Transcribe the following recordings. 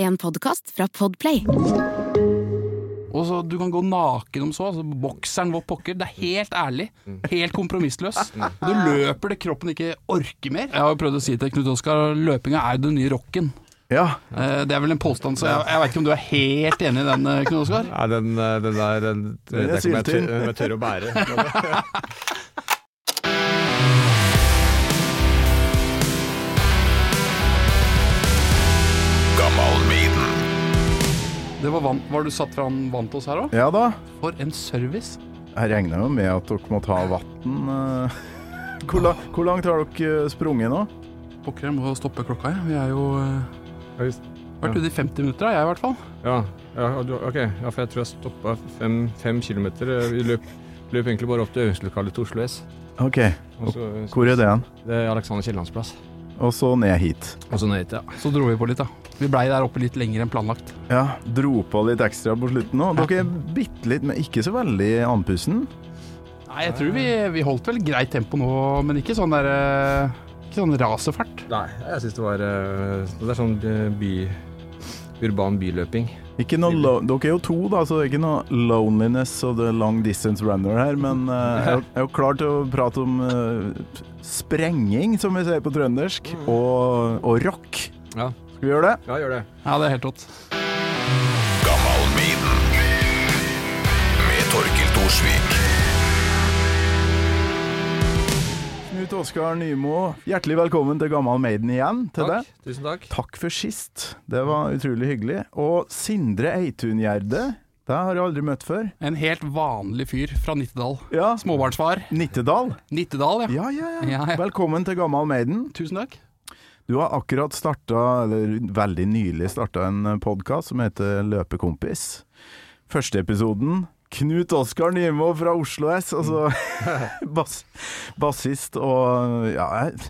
En podkast fra Podplay. Og så Du kan gå naken om så. Altså bokseren vår pokker. Det er helt ærlig. Helt kompromissløs. Du løper det kroppen ikke orker mer. Jeg har jo prøvd å si til Knut Oskar løpinga er den nye rocken. Ja, Eh, Det er vel en påstand, så jeg, jeg vet ikke om du er helt enig i den, eh, Knut Oskar? Ja, den, eh, den der den, Den er tør, syltynn. om jeg tør å bære. Det var van, Var du satt fram vann til oss her òg? ja da. For en service. Jeg regner jo med at dere må ta vann. eh. Hvor, la, hvor langt har dere eh, sprunget nå? Pokker, jeg må stoppe klokka, jeg. Vi er jo eh, Ja, vært ute i 50 minutter, jeg i hvert fall. Ja, ja, du, ok. Ja, for jeg tror jeg stoppa fem, fem kilometer. Vi løp, løp egentlig bare opp til øvingslokalet til Oslo S. Ok, Og så, hvor er det hen? Det er Alexander Kiellands plass. Og så ned hit. Og så ned hit, ja. Så dro vi på litt, da. Vi blei der oppe litt lenger enn planlagt. Ja, dro på litt ekstra på slutten nå. Dere er bitte litt, men ikke så veldig andpusten. Nei, jeg tror vi, vi holdt vel greit tempo nå, men ikke sånn der eh, Ikke sånn raserfart. Nei, jeg syns det var eh, Det er sånn eh, by urban byløping. Ikke noe lo dere er jo to, da, så det er ikke noe loneliness og the long distance runner her. Men uh, jeg er jo- jeg er jo klar til å prate om uh, sprenging, som vi sier på trøndersk, og, og rock. Ja. Skal vi gjøre det? Ja, gjør det. Ja, det er helt rått. med Torkil Thorsvik. Knut Oskar Nymo, hjertelig velkommen til Gammal Maiden igjen til deg. Takk. Tusen takk. Takk for sist. Det var utrolig hyggelig. Og Sindre Eitungjerde, det har jeg aldri møtt før. En helt vanlig fyr fra Nittedal. Ja, Småbarnsfar. Nittedal. Nittedal, ja. Ja, ja, ja. Ja, ja. Velkommen til Gammal Maiden. Tusen takk. Du har akkurat starta, eller veldig nylig starta en podkast som heter Løpekompis. Første episoden Knut Oskar Nymo fra Oslo S, altså bass, bassist og Ja, jeg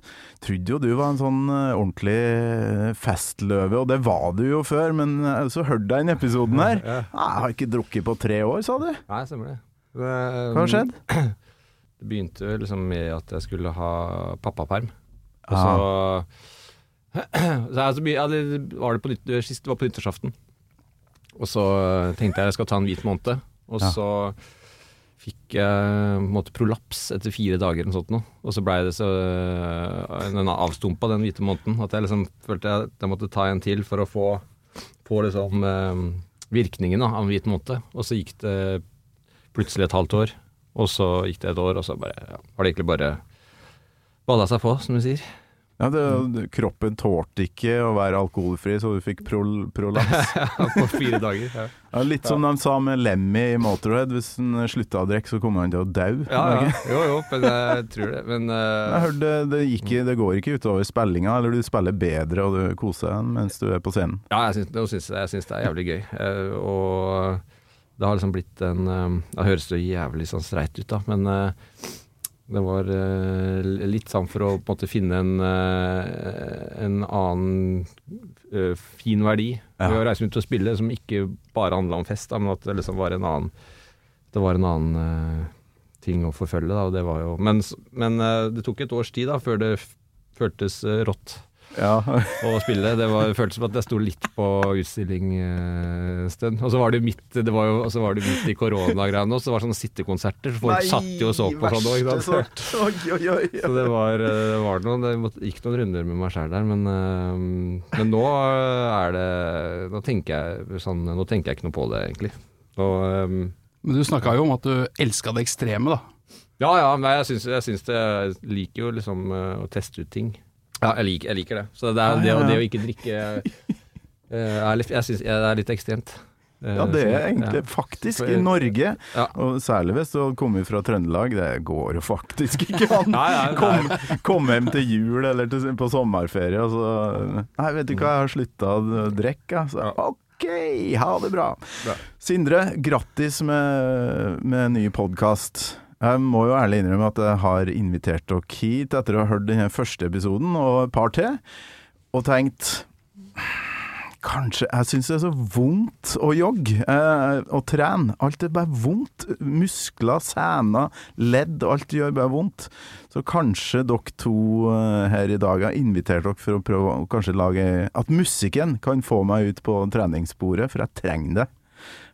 trodde jo du var en sånn eh, ordentlig festløve, og det var du jo før, men så hørte jeg den episoden her. Ja. Jeg har ikke drukket på tre år, sa du. Nei, stemmer det. det Hva har skjedd? Det begynte liksom med at jeg skulle ha pappaperm. Og Ah. så, så er så mye, ja, det var det på nytt, sist det var på nyttårsaften. Og så tenkte jeg jeg skal ta en hvit måned. Og så fikk jeg på en måte prolaps etter fire dager eller sånt. Og så blei det så den avstumpa den hvite måneden at jeg liksom følte jeg, jeg måtte ta en til for å få, på liksom eh, virkningen av en hvit måned. Og så gikk det plutselig et halvt år, og så gikk det et år, og så bare, ja, var det egentlig bare balla seg på, som du sier. Ja, det, kroppen tålte ikke å være alkoholfri, så du fikk prol prolaps. på fire dager. Ja, Ja, litt som de sa med Lemmy i Motorhead, hvis han slutta å drikke, så kommer han til å dø. ja, ja. Jo, jo, men jeg tror det. Men uh... Jeg hørte det, det, gikk, det går ikke utover spillinga, eller du spiller bedre og du koser deg mens du er på scenen. ja, jeg syns, jeg, syns det er jævlig gøy. Eh, og det har liksom blitt en eh, Det høres jo jævlig sånn streit ut, da, men det var eh, litt sånn for å på en måte finne en, eh, en annen eh, fin verdi Ja. ved å reise rundt og spille, som ikke bare handla om fest, da, men at det liksom var en annen Det var en annen ting å forfølge, da, og det var jo Men, men det tok et års tid da før det føltes rått Ja, å spille. Det, var, føltes som at jeg sto litt på utstilling eh, en stund. Og så var det midt, det var jo, og så var det midt i koronagreiene også, så det var sånne sittekonserter. så Folk satt jo og så på sånn òg. Oi, oi, oi. Så det var, eh, det var noe, det gikk noen runder med meg sjæl der, men, eh, men nå er det Nå tenker jeg sånn Nå tenker jeg ikke noe på det, egentlig. Og, eh, Men du snakka jo om at du elska det ekstreme, da. ja ja, men jeg syns, jeg syns det Jeg liker jo liksom eh, å teste ut ting. Ja, jeg liker, jeg liker det. Så det, er, det, det å ikke drikke eh, er litt, Jeg synes, det er litt ekstremt. Eh, Ja, det er egentlig faktisk i Norge, og særlig hvis du har kommet fra Trøndelag, det går jo faktisk ikke an. Nei. Kom, hjem til jul eller til, på sommerferie, og så Nei, vet du hva, jeg har slutta å drikke. OK, ha det bra. Bra. Sindre, grattis med, med ny podkast. Jeg må jo ærlig innrømme at jeg har invitert dere hit etter å ha hørt denne første episoden og et par til, og tenkt Kanskje Jeg syns det er så vondt å jogge eh, og trene. Alt er bare vondt. Muskler, sener, ledd. Alt gjør bare vondt. Så kanskje dere to eh, her i dag har invitert dere for å prøve å kanskje lage At musikken kan få meg ut på treningsbordet, for jeg trenger det.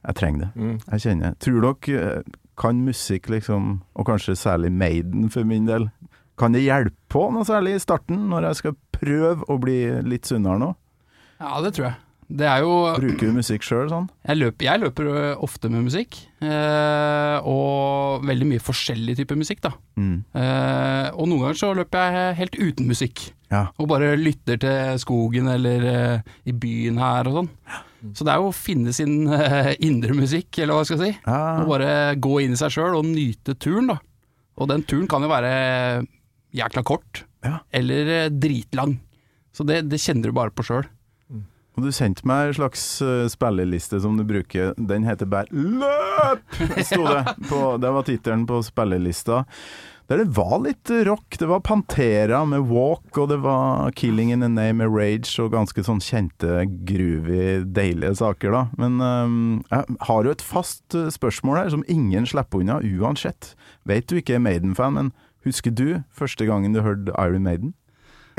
Jeg trenger det. Mm. Jeg kjenner Tror dere eh, kan musikk liksom, og kanskje særlig Maiden for min del, kan det hjelpe på noe særlig i starten, når jeg skal prøve å bli litt sunnere nå? Ja, det tror jeg. Det er jo Bruker du musikk sjøl sånn? Jeg løper, jeg løper ofte med musikk, eh, og veldig mye forskjellig type musikk, da. Mm. Eh, og noen ganger så løper jeg helt uten musikk, Ja. og bare lytter til skogen eller eh, i byen her og sånn. Så det er jo å finne sin eh, indre musikk, eller hva skal jeg si. Ah. Og bare gå inn i seg sjøl og nyte turen, da. Og den turen kan jo være jækla kort, Ja. eller eh, dritlang. Så det, det kjenner du bare på sjøl. Og du sendte meg en slags uh, spilleliste som du bruker. Den heter bare 'Løp'! sto det. På, det var tittelen på spillelista. Der det var litt rock. Det var Pantera med 'Walk', og det var 'Killing in the Name' med 'Rage', og ganske sånn kjente, groovy, deilige saker, da. Men um, jeg har jo et fast uh, spørsmål her som ingen slipper unna, uansett. Vet du ikke er Maiden-fan, men husker du første gangen du hørte Iron Maiden?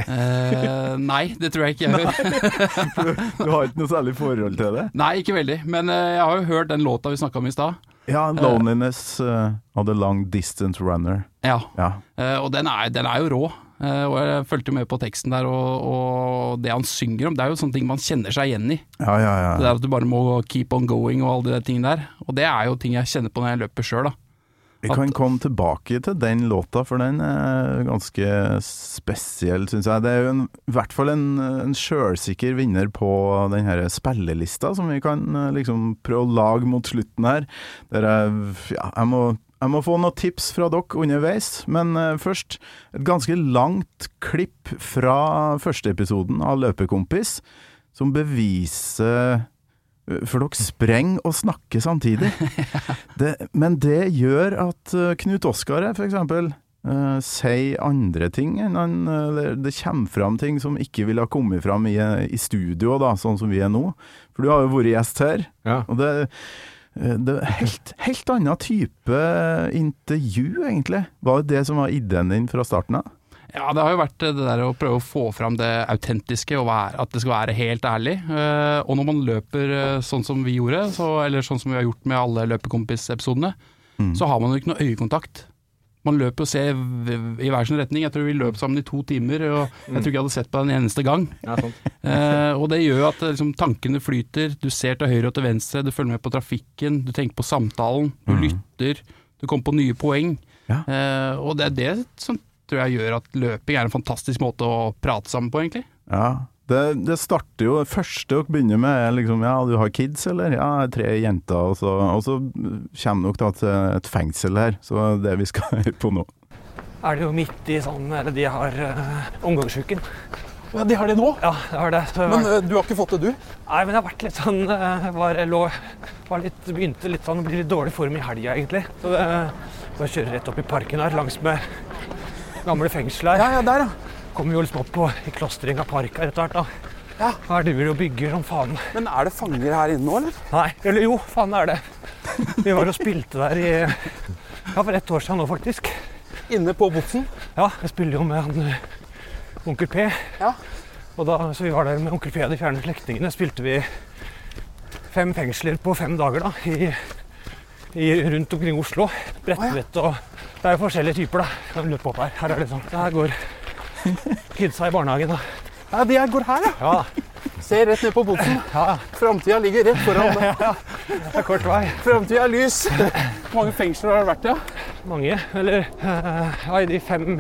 uh, nei, det tror jeg ikke jeg gjør. Du har ikke noe særlig forhold til det? Nei, ikke veldig. Men uh, jeg har jo hørt den låta vi snakka om i stad. Ja, 'Loneliness uh, of the Long Distance Runner'. Ja. Ja. Eh, og den er, den er jo rå. Uh, og jeg fulgte med på teksten der, og, og det han synger om, det er jo sånne ting man kjenner seg igjen i. Ja, ja, Det er der at du bare må keep on going og alle de tingene der. Og det er jo ting jeg kjenner på når jeg løper sjøl, da. Vi kan komme tilbake til den låta, for den er ganske spesiell, syns jeg. Det er jo en, i hvert fall en, en sjølsikker vinner på den her spillelista, som vi kan eh, liksom prøve å lage mot slutten her. Der jeg, ja, jeg må jeg må få noen tips fra dere underveis, men eh, først et ganske langt klipp fra første episoden av Løpekompis, som beviser For dere sprenger og snakker samtidig. Det, men det gjør at eh, Knut Oskar her, for eksempel, eh, sier andre ting enn han eller Det kommer fram ting som ikke ville ha kommet fram i, i studio, da, sånn som vi er nå. For du har jo vært gjest her. Ja. Og det, eh, det er helt, helt annen type intervju, egentlig. Var det det som var ideen din fra starten av? Ja, det har jo vært det der å prøve å få fram det autentiske, og være, at det skal være helt ærlig. Eh, og når man løper eh, sånn som vi gjorde, så, eller sånn som vi har gjort med alle Løpekompis-episodene, Mm. så har man jo ikke noe øyekontakt. Man løper og ser i hver sin retning. Jeg tror vi løp sammen i to timer, og jeg tror ikke jeg hadde sett på den eneste gang. Ja, sant. Eh, og det gjør at eh, liksom, tankene flyter, du ser til høyre og til venstre, du følger med på trafikken, du tenker på samtalen, du mm. lytter, du kommer på nye poeng. Ja. Eh, og det er det som tror jeg gjør at løping er en fantastisk måte å prate sammen på, egentlig. Ja. Det, det starter jo Det første dere begynner med, er liksom Ja, du har kids, eller? Ja, jeg har tre jenter. Og så, og så kommer dere da til et fengsel her. Så det er det vi skal høre på nå. er det jo midt i sånn Eller de har uh, omgangsuken. Ja, De har det nå? Ja, det har det. Så Men var, du har ikke fått det, du? nei, men jeg har vært litt sånn uh, var, jeg lå, var litt, Begynte litt sånn å bli litt dårlig form i helga, egentlig. Så det, jeg kjører rett opp i parken her, langs med gamle fengsel her. Ja, ja, der, ja. Kommer jo liksom opp på, i klostring av parka etter hvert. da. Ja. Her driver de og bygger som faen. Men er det fanger her inne nå, eller? Nei, eller jo, faen er det. Vi var og spilte der i Ja, for ett år siden nå, faktisk. Inne på boksen? Ja, jeg spiller jo med han eh, Onkel P. Ja. Og da, så vi var der med Onkel P og de fjerne slektningene. Spilte vi fem fengsler på fem dager da, i, i, rundt omkring Oslo. Bredtvet og Det er jo forskjellige typer, da. Kan løpe opp her. Her er det sånn. Her går kidsa i barnehagen, da. Ja, De her går her, ja. Ja, Se rett ned på botsen. ja. Framtida ligger rett foran deg. Det er kort vei. Framtida er lys. Hvor mange fengsler har det vært, ja? Mange. Eller eh, ja, i de fem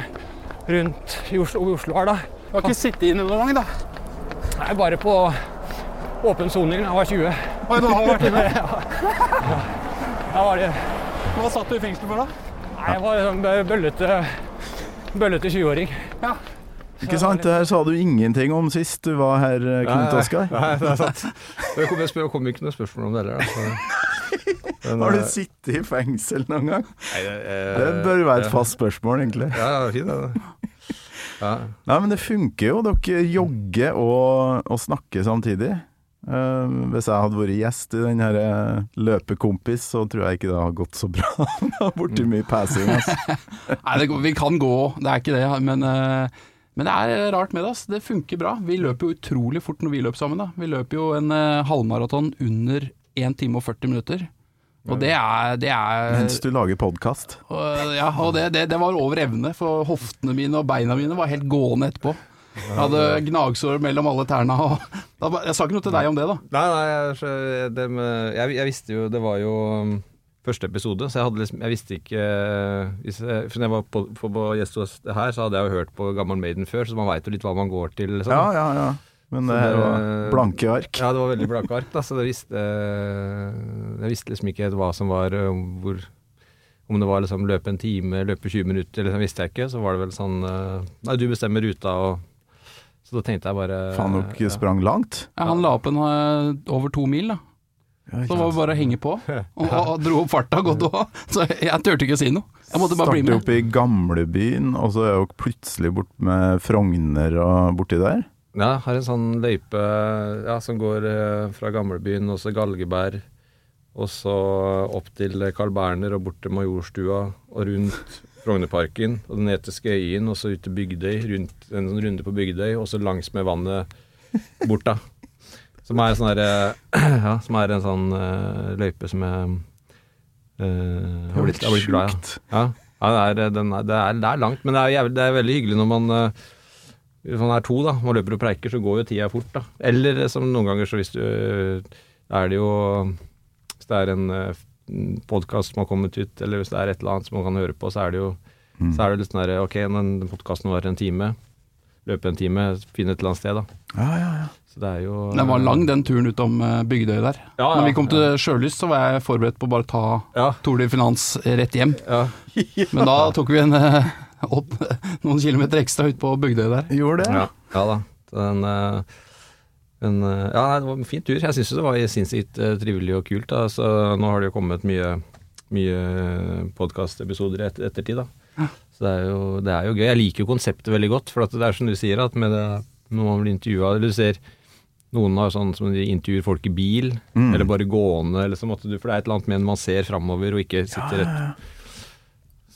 rundt i Oslo, i Oslo her, da. Du har ikke sittet inne noen gang, da? Nei, bare på åpen soning da jeg var 20. Oi, da har du vært inne. Da var det Hva satt du i fengsel for, da? Nei, jeg var en bøllete, bøllete 20-åring. Ikke sant? Det her sa du ingenting om sist du var her, eh, Knut Oskar. Nei, det er sant. Det kom, jeg kom ikke noe spørsmål om det heller. Men, Har du sittet i fengsel noen gang? nei, det, eh, Det bør være et fast spørsmål, egentlig. Ja, det er fint det. Ja. Nei, men det funker jo. Dere jogger og, og snakker samtidig. Eh, hvis jeg hadde vært gjest i den her eh, løpekompis, så tror jeg ikke det har gått så bra. det har blitt mye passing. Altså. Nei, det, vi kan gå, det er ikke det. Men, uh, men det er rart med det. Altså. Det funker bra. Vi løper jo utrolig fort når vi løper sammen. da. Vi løper jo en uh, halvmaraton under 1 time og 40 minutter. Og det er, det er Mens du lager podkast. ja, og det, det, det var over evne, for hoftene mine og beina mine var helt gående etterpå. Jeg hadde gnagsår mellom alle tærne. Jeg sa ikke noe til deg om det, da. Nei, nei, jeg, det med, jeg, jeg visste jo Det var jo um, første episode, så jeg hadde liksom Jeg visste ikke uh, hvis jeg, For når jeg var på, på, på gjest hos det her, så hadde jeg jo hørt på Gammel Maiden før, så man veit jo litt hva man går til. Liksom. Ja, ja, ja. Men det her det- var blanke ark. Ja, det var veldig blanke ark, da, så det visste, jeg visste liksom ikke hva som var uh, hvor Om det var liksom løpe en time, løpe 20 minutter, liksom, visste jeg ikke. Så var det vel sånn uh, Nei, du bestemmer ruta, og Så da tenkte jeg bare Faen, ja. sprang langt. Ja, han la opp en eh, over to mil, da. Ja, Så det var bare å henge på. Og, og, dro opp farta godt òg. Så jeg turte ikke å si noe. Jeg måtte bare bli med. med. opp i gamlebyen, og så er jo plutselig bort med Frogner og borti der. Ja, jeg har en sånn løype ja, som går eh, fra gamlebyen og så Galgeberg, og så opp til Carl Berner og bort til Majorstua og rundt Frognerparken og den etiske øyen, og så ut til Bygdøy, rundt en sånn runde på Bygdøy, og så langs med vannet bort, da. Som er, sånn der, ja, som er en sånn uh, løype som jeg uh, har blitt, blitt glad i. Ja, ja det, er, den er, det, er, det er langt, men det er, jævlig, det er veldig hyggelig når man uh, Hvis man er to, da, man løper og preiker, så går jo tida fort, da. Eller eh, som noen ganger, så hvis du eh, Er det jo Hvis det er en podkast som har kommet ut, eller hvis det er et eller annet som man kan høre på, så er det jo Mm. Så er det litt sånn der Ok, den podkasten var en time. Løpe en time, finne et eller annet sted, da. Ja, ja, ja. Så det er jo Den var lang, den turen utom eh, Bygdøy der. Ja, Når vi kom til Sjølyst, så var jeg forberedt på å bare ta Ja. Tour de Finance rett hjem. ja. Men da tok vi en, eh, opp, noen kilometer ekstra ut på Bygdøy der. Gjorde det? Ja, ja da. Den, eh, den, eh, ja, nei, det var en fin tur. Jeg syns det var sinnssykt eh, trivelig og kult. Da. Så nå har det jo kommet mye, mye podkastepisoder i et, ettertid, da. Så det er, jo, det er jo gøy. Jeg liker jo konseptet veldig godt. For at det er som du sier, at med det, når man blir intervjua Eller du ser noen har sånn som de intervjuer folk i bil, Mm. eller bare gående, eller så måtte du For det er et eller annet med en man ser framover og ikke sitter rett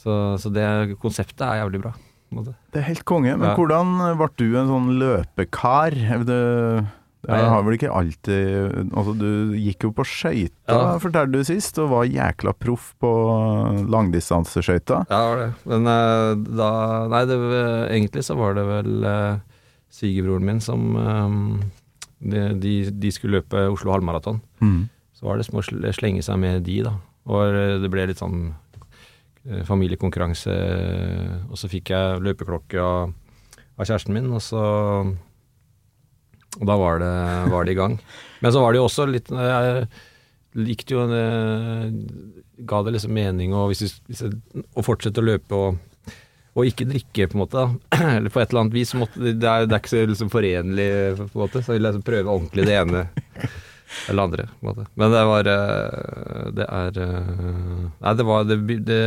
Så, så det konseptet er jævlig bra. Det er helt konge. Men Ja. hvordan ble du en sånn løpekar? Det, det har vel ikke alltid Altså, du gikk jo på skøyter, Ja. fortalte du sist, og var jækla proff på langdistanseskøyter. Ja, det var det. Men eh, da Nei, det, egentlig så var det vel uh, svigerbroren min som eh, de, de, de skulle løpe Oslo halvmaraton. Mm. Så var det som å slenge seg med de, da. Og eh, det ble litt sånn eh, familiekonkurranse. Og så fikk jeg løpeklokke av, av kjæresten min, og så Og da var det, var det i gang. Men så var det jo også litt Jeg likte jo eh, Ga det liksom mening å, hvis jeg, hvis jeg, å fortsette å løpe og og ikke drikke, på en måte. da. Eller på et eller annet vis. Måtte, det, er, det er ikke så liksom forenlig, på en måte. Så jeg vil liksom prøve ordentlig det ene eller andre. på en måte. Men det var eh, Det er eh, Nei, det var det, det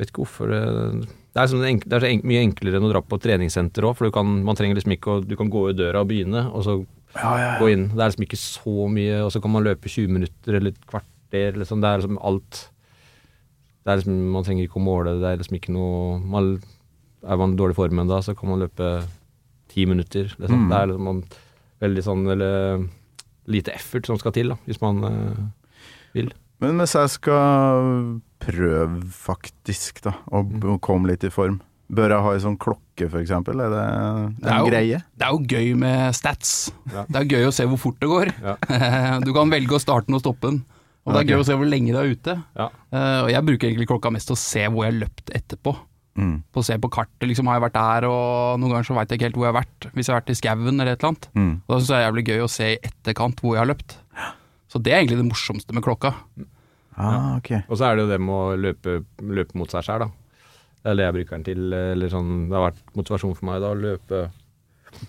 Vet ikke hvorfor det Det er, sånn, det er så mye enklere enn å dra på treningssenter òg, for du kan, man trenger liksom ikke å Du kan gå i døra og begynne, og så Ja, ja, gå inn. Det er liksom ikke så mye, og så kan man løpe 20 minutter eller et kvarter. Liksom. Det er liksom alt det er liksom, Man trenger ikke å måle, det er liksom ikke noe man, Er man i dårlig form ennå, så kan man løpe ti minutter. Liksom. Mm. Det er liksom man, veldig sånn eller lite effort som skal til, da, hvis man eh, vil. Men hvis jeg skal prøve faktisk, da, å Mm. komme litt i form, bør jeg ha ei sånn klokke, eksempel? Er det en Det er jo- greie? Det er jo gøy med stats. Ja. Det er gøy å se hvor fort det går. Ja. Du kan velge å starte den og stoppe den. Og det er gøy å se hvor lenge du er ute. Ja. Eh, og jeg bruker egentlig klokka mest til å se hvor jeg har løpt etterpå. Mm. På å se på kartet, liksom har jeg vært der, og noen ganger så veit jeg ikke helt hvor jeg har vært. Hvis jeg har vært i skauen eller et eller annet. Mm. Og da syns jeg det er jævlig gøy å se i etterkant hvor jeg har løpt. Så det er egentlig det morsomste med klokka. Ah, okay. Og så er det jo det med å løpe, løpe mot seg sjøl, da. Det er det jeg bruker den til. Eller sånn, det har vært motivasjon for meg da, å løpe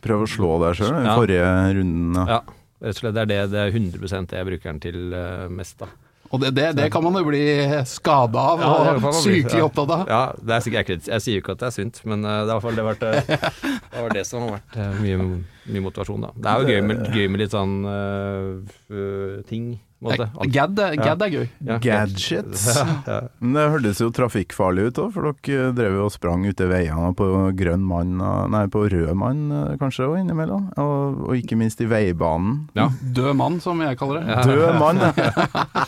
Prøv å slå deg sjøl, i Ja. forrige runden. Da. Ja, rett og slett. Det er det, det er 100 det jeg bruker den til eh, mest, da. Og det, det, det kan man jo bli skada av Ja, og sykelig ja. opptatt av. Ja, det er sikkert, jeg, jeg sier jo ikke at det er sunt, men eh, det, er i hvert fall, det, har vært, eh, det var det som har vært mye, mye motivasjon, da. Det er jo gøy med, gøy med litt sånn eh, eh, ting, måte. Gad, er- Gad er gøy. ja, Gadgets. Men det hørtes jo trafikkfarlig ut òg, for dere drev jo og sprang ute i veiene på grønn mann, nei, på rød mann eh, kanskje òg innimellom. Og, og ikke minst i veibanen. Ja. Død mann, som jeg kaller det. Død mann, ja.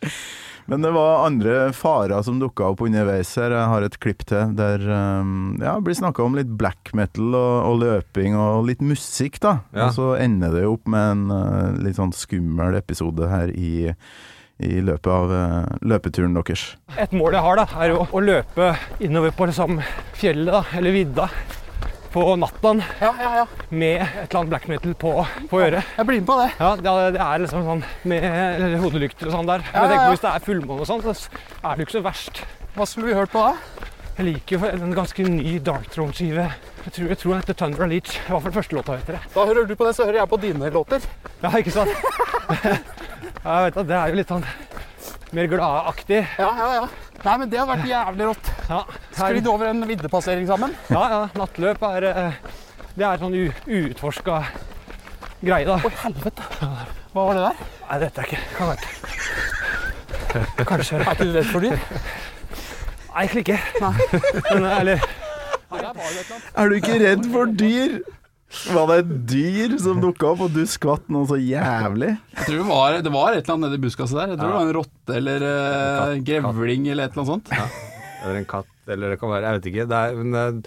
Men det var andre farer som dukka opp underveis her. Jeg har et klipp til der um, ja, blir snakka om litt black metal og, og løping og litt musikk, da. Ja. Og så ender det opp med en uh, litt sånn skummel episode her i, i løpet av uh, løpeturen deres. Et mål jeg har, da, er jo å løpe innover på liksom fjellet, da, eller vidda, på nattaen Ja, ja, ja. med et eller annet black metal på, på øret. Jeg blir med på det. Ja, det er, liksom sånn med hodelykter og sånn der. Men ja. på Hvis det er fullmåne og sånn, så er det jo ikke så verst. Hva skulle vi hørt på da? Jeg liker jo en ganske ny Dark Throne-skive. Jeg tror, jeg tror den heter Thunder and Leach. I hvert fall første låta heter det. Da hører du på den, så hører jeg på dine låter. Ja, ikke sant? jeg vet da, Det er jo litt sånn mer gladaktig. Ja, ja, ja. Nei, men det har vært jævlig rått. Ja, Sklidd over en viddepassering sammen. ja, ja, nattløp er eh, Det er sånn uutforska greie, da. Oi, helvete. Hva var det der? Nei, dette er ikke Kan være Kanskje Er ikke du redd for dyr? Nei, egentlig ikke. Men, eller Nei, det et eller. Er du ikke redd for dyr? Var det et dyr som dukka opp, og du skvatt noe så jævlig? Jeg tror det var, det var et eller annet nedi buskaset der. Jeg tror det var en rotte eller uh, Katt, grevling eller et eller annet sånt. Eller en katt, eller det kan være Jeg vet ikke. Det er, men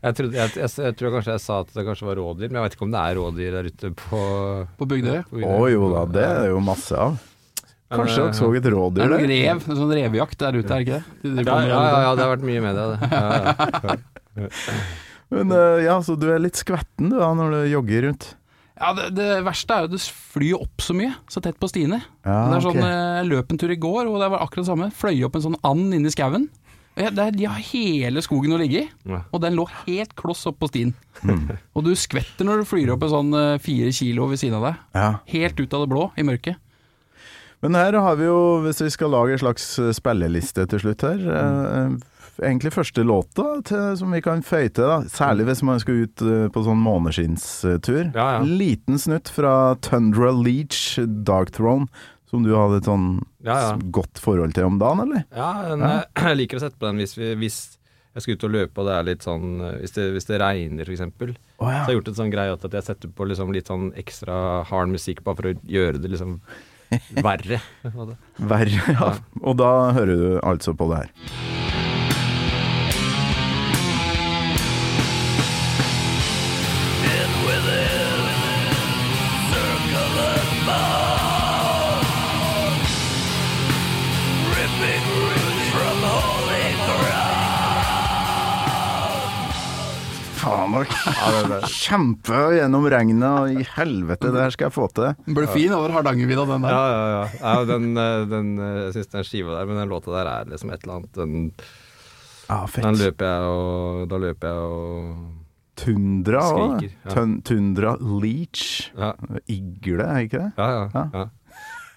jeg, trodde, jeg, jeg, jeg tror kanskje jeg sa at det kanskje var rådyr, men jeg vet ikke om det er rådyr der ute på På Bygdøy. Å Å jo da, det er jo masse av. Kanskje eh, dere så et Det er rådyr noe der? rev, en sånn revejakt der ute, er det ikke det? De de Ja, ja, det. ja, ja, det har vært mye med det. det. Ja, ja. Men eh, ja, så du er litt skvetten du da, når du jogger rundt? Ja, det, det verste er jo at du flyr opp så mye, så tett på stiene. Ja, det er sånn, okay. Jeg løp en tur i går, og det var akkurat det samme. Fløy opp en sånn and inni i skauen. Der- De har hele skogen å ligge i, og den lå helt kloss opp på stien. Mm. Og du skvetter når du flyr opp en sånn eh, fire kilo ved siden av deg. Ja. Helt ut av det blå, i mørket. Men her har vi jo, hvis vi skal lage en slags eh, spilleliste til slutt her eh, Egentlig første låta til, som vi kan føye til, da. særlig hvis man skal ut eh, på sånn måneskinnstur. Ja, ja. Liten snutt fra Tundra Leach, Dark Throne, som du hadde et sånn Ja, ja. godt forhold til om dagen, eller? Ja, en, jeg liker å sette på den hvis, vi, hvis jeg skal ut og løpe og det er litt sånn Hvis det, hvis det regner, f.eks. eksempel ja. Så har jeg gjort en sånn greie at jeg setter på liksom litt sånn ekstra hard musikk bare for å gjøre det liksom verre. Verre, ja. Og da hører du altså på det her. Faen, da. Kjempe gjennom regnet, og i helvete, det her skal jeg få til. Den ble fin over Hardangervidda, den der. Ja, ja, ja. ja den, eh, den, eh, jeg syns den skiva der, men den låta der er liksom et eller annet Den, Ja, den løper jeg og Da løper jeg og Tundra òg. Ja. Tundra Leach. Ja, Igle, er ikke det? ja. ja, Ja. ja.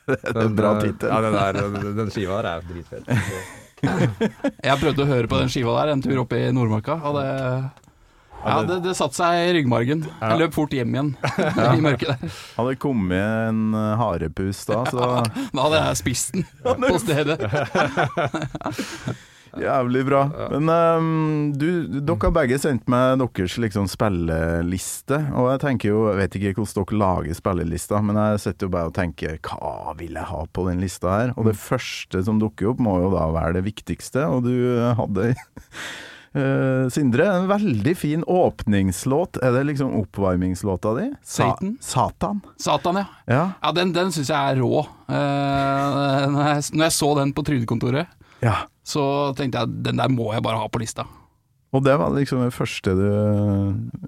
Det er en bra eh, tittel. Ja, den, der, den, den skiva der er dritfett. Jeg prøvde å høre på den skiva der en tur oppe i Nordmarka, og det ja, det, det satte seg i ryggmargen. Jeg løp fort hjem igjen i mørket der. Hadde kommet en eh, harepus da, så Da hadde jeg spist den på stedet. jævlig bra. Men um, du, dere har begge sendt meg deres liksom spilleliste, og jeg tenker jo, jeg vet ikke hvordan dere lager spillelister, men jeg sitter jo bare og tenker hva vil jeg ha på den lista her? Og det første som dukker opp må jo da være det viktigste, og du hadde Eh, Sindre, en veldig fin åpningslåt. Er det liksom oppvarmingslåta di? Satan. Satan. Satan, ja. Ja. Ja, Den, den syns jeg er rå. Uh, når, jeg, når jeg så den på Trygdekontoret, ja. så tenkte jeg den der må jeg bare ha på lista. Og det var liksom det første du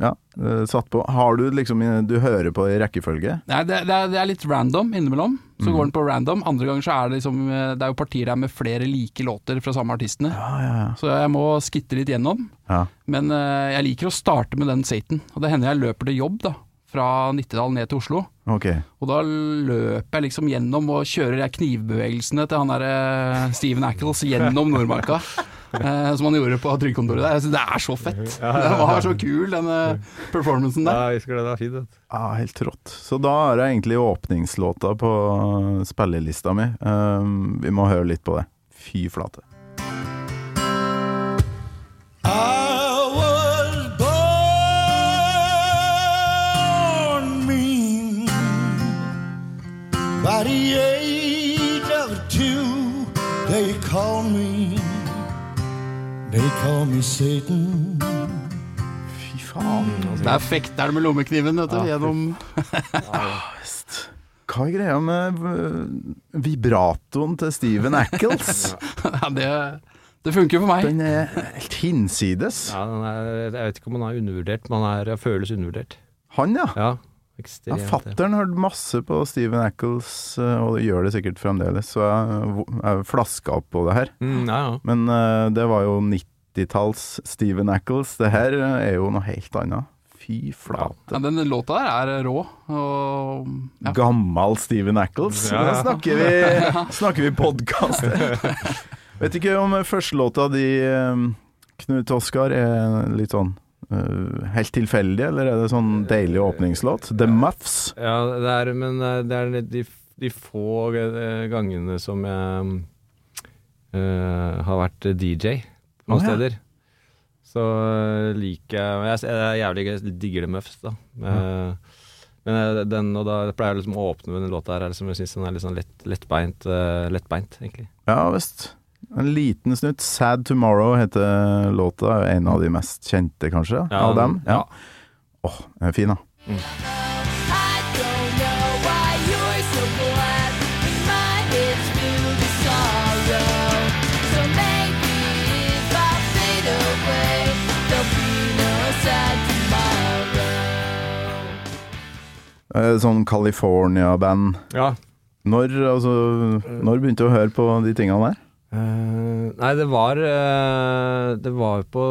ja, eh, satt på. Har du liksom Du hører på i rekkefølge? Nei, det, det, er, det er litt random innimellom. Så går den på random. Andre ganger så er det liksom eh, Det er jo partier der med flere like låter fra samme artistene. Ja, ja, ja. Så jeg må skitte litt gjennom. ja. Men eh, jeg liker å starte med den Satan. Og det hender jeg løper til jobb, da. Fra Nittedal ned til Oslo. Okay. Og da løper jeg liksom gjennom og kjører jeg knivbevegelsene til han derre Steven Ackles gjennom Nordmarka. eh, som han gjorde på trygdekontoret der. Jeg synes det er så fett. Det var så kul, den eh, performancen der. Ja, jeg husker det. Det var fint. Ja, helt rått. Så da er det egentlig åpningslåta på spillelista mi. Um, vi må høre litt på det. Fy flate. By the age of two, they call me, they call me Satan. Fy faen. Der fekter han med lommekniven, vet du, gjennom Hva er greia med uh, vibratoen til Steven Ackles? Ja, det, det funker for meg. Den er helt hinsides. Ja, den er, jeg vet ikke om han er undervurdert, men han er, føles undervurdert. Han, ja. Ja, Ja, ekstremt. Fattern hørte masse på Steven Ackles, uh, og det gjør det sikkert fremdeles, så jeg, jeg flaska opp på det her. Mm, ja, ja. Men uh, det var jo 90-talls Steven Ackles. Det her uh, er jo noe helt annet. Fy flate. Ja, den låta der er rå. Og, ja. Gammal Steven Ackles. Ja. Da snakker vi, snakker vi podkast. Vet ikke om førstelåta di, eh, Knut Oskar, er litt sånn eh, helt tilfeldig, eller er det sånn deilig åpningslåt? The Muffs. Ja, det er, men eh, det er de, de få eh, gangene som jeg uh, har vært DJ noen oh, ja. steder. Så liker jeg Jeg, jeg jævlig jeg digger The Muffs, da. Eh, men eh, den, og da pleier jeg liksom å åpne med den låta her, er liksom, jeg syns den er litt sånn lett, lettbeint, lettbeint, egentlig. Ja visst. En liten snutt. 'Sad Tomorrow' heter låta. En av de mest kjente, kanskje, Ja, av dem. ja. Åh, den er fin, da. Tomorrow. Eh, Sånn California-band. Ja. Når, altså, når begynte du å høre på de tingene der? Eh, nei, det var uh, Det var på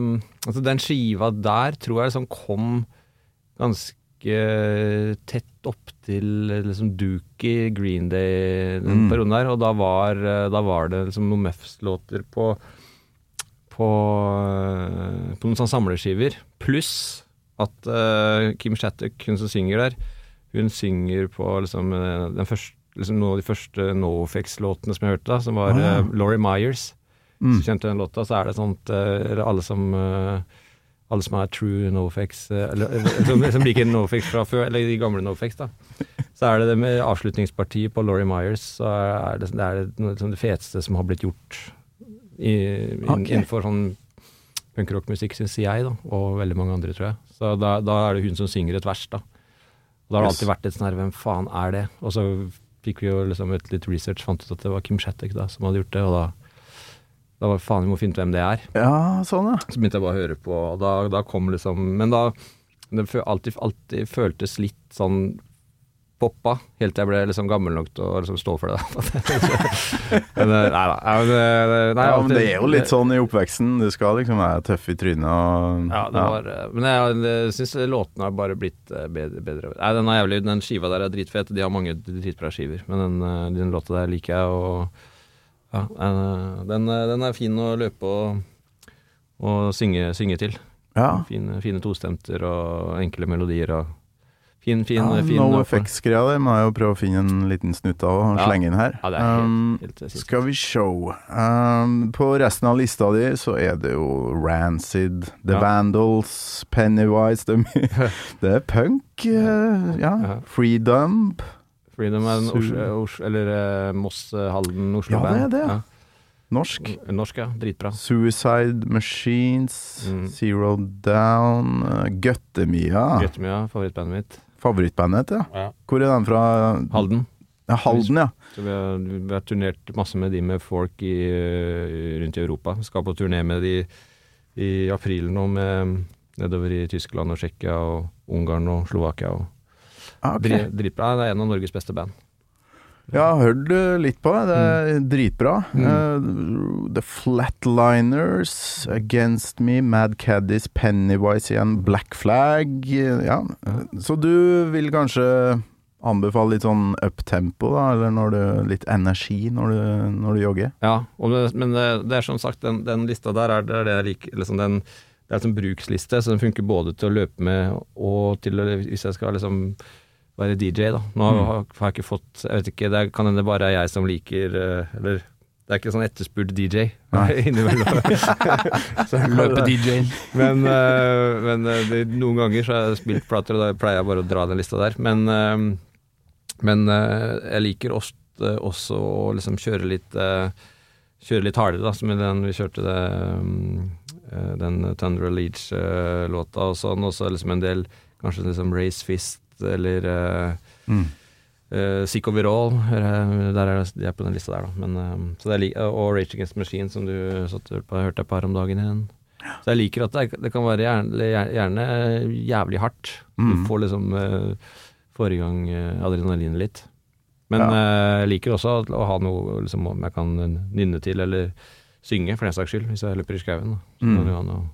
um, Altså, den skiva der tror jeg liksom kom ganske tett opp til liksom Dookie, Green Day, den Mm. perioden der. Og da var, eh, da var det liksom noen Muffs-låter på på, uh, på noen sånne samleskiver. Pluss at Kim Shattuck, hun som synger der, hun synger på liksom, den første, liksom noen av de første Nofix-låtene som jeg hørte, da, som var Ah, ja. eh, Laurie Myers. Mm. Så kjente den låta, så er det sånt eh, Alle som eh, alle som er true Nofix, eller som, som liker Nofix fra før, eller de gamle Nofix, da. Så er det det med avslutningspartiet på Laurie Myers, så er det, det er noe, liksom det feteste som har blitt gjort i, in, okay. innenfor sånn punkrockmusikk, syns jeg, da, og veldig mange andre, tror jeg. Så da, da er det hun som synger et vers, da. Og da har det alltid vært et sånn her, hvem faen er det? Og så fikk vi jo liksom et litt research, fant ut at det var Kim Shattuck da, som hadde gjort det, og da da var faen, vi må finne ut hvem det er. Ja, sånn, ja. Så begynte jeg bare å høre på, og da, da kom liksom Men da Det alltid, alltid føltes litt sånn poppa, helt til jeg ble liksom gammel nok til å liksom stå for det. men, eh, nei da. Nei, men, eh, nei, ja, men det er jo litt sånn i oppveksten. Du skal liksom være tøff i trynet og Ja, det var eh, Men jeg, jeg syns låtene har bare blitt bedre. bedre. Nei, den er jævlig Den skiva der er dritfet. De har mange dritbra skiver, men den, den låta der liker jeg, og ja, den, den er fin å løpe og, og synge, synge til. ja. Fine, fine tostemter og enkle melodier og fin, fin, ja fin no effects-greia der må jeg jo prøve å finne en liten snutt av og Ja. slenge inn her. Ja, er helt, Um, helt. Skal vi show. Um, på resten av lista di så er det jo Rancid, The Ja. Vandals, Pennywise Det er, mye- det er punk. eh, ja. Ja. Freedom. Freedom er en Oslo, Oslo, eller uh, Moss eh, Halden Ja, Oslo-band. det er det. Norsk. Norsk, ja. Dritbra. Suicide Machines, Mm. Zero Down, uh, Guttemia. Guttemia, favorittbandet mitt. Favorittbandet, ja. Ja. Hvor er den fra? Halden. Ja, Halden, ja. Så vi har, vi har turnert masse med de med folk i, eh, rundt i Europa. Vi skal på turné med de i april nå, med, nedover i Tyskland og Tsjekkia og Ungarn og Slovakia. Og Ah, ok. dri, dritbra. Det er en av Norges beste band. Jeg har hørt litt på det. Det er dritbra. Eh, The Flatliners, Against Me, Mad Caddies, Pennywise igjen, Black Flag. Ja. Så du vil kanskje anbefale litt sånn uptempo, da? Eller når du, litt energi når du, når du jogger? Ja, det, men det, det er som sagt, den, den lista der er, det er liker. Liksom den, det er en sånn bruksliste, så den funker både til å løpe med og til å, hvis jeg skal liksom være DJ, da. Nå har, har jeg ikke fått Jeg vet ikke, det er, kan hende bare er jeg som liker eh, Eller det er ikke sånn etterspurt DJ innimellom. Løpe-DJ-en. men, uh, men eh, det, noen ganger så har jeg spilt plater, og da pleier jeg bare å dra den lista der. Men, uh, men uh, jeg liker ofte også å liksom kjøre litt Kjøre litt hardere, da, som i den vi kjørte det mm, eh, den Thunder Leach-låta og sånn. Også liksom en del kanskje liksom Race Fist eller uh, Mm. Sick Overall. eh, Der er de er på den lista der, da. Men, uh, så det er og Rage Against Machine, som du satt hørte et par om dagen igjen. Så jeg liker at det, det kan være gjerne, gjerne jævlig hardt. Mm. Du får liksom uh, Får i gang uh, adrenalinet litt. Men Ja. uh, jeg liker også å ha noe liksom, om jeg kan nynne til, eller synge, for den saks skyld, hvis jeg løper i skauen. Mm. kan det jo ha noe-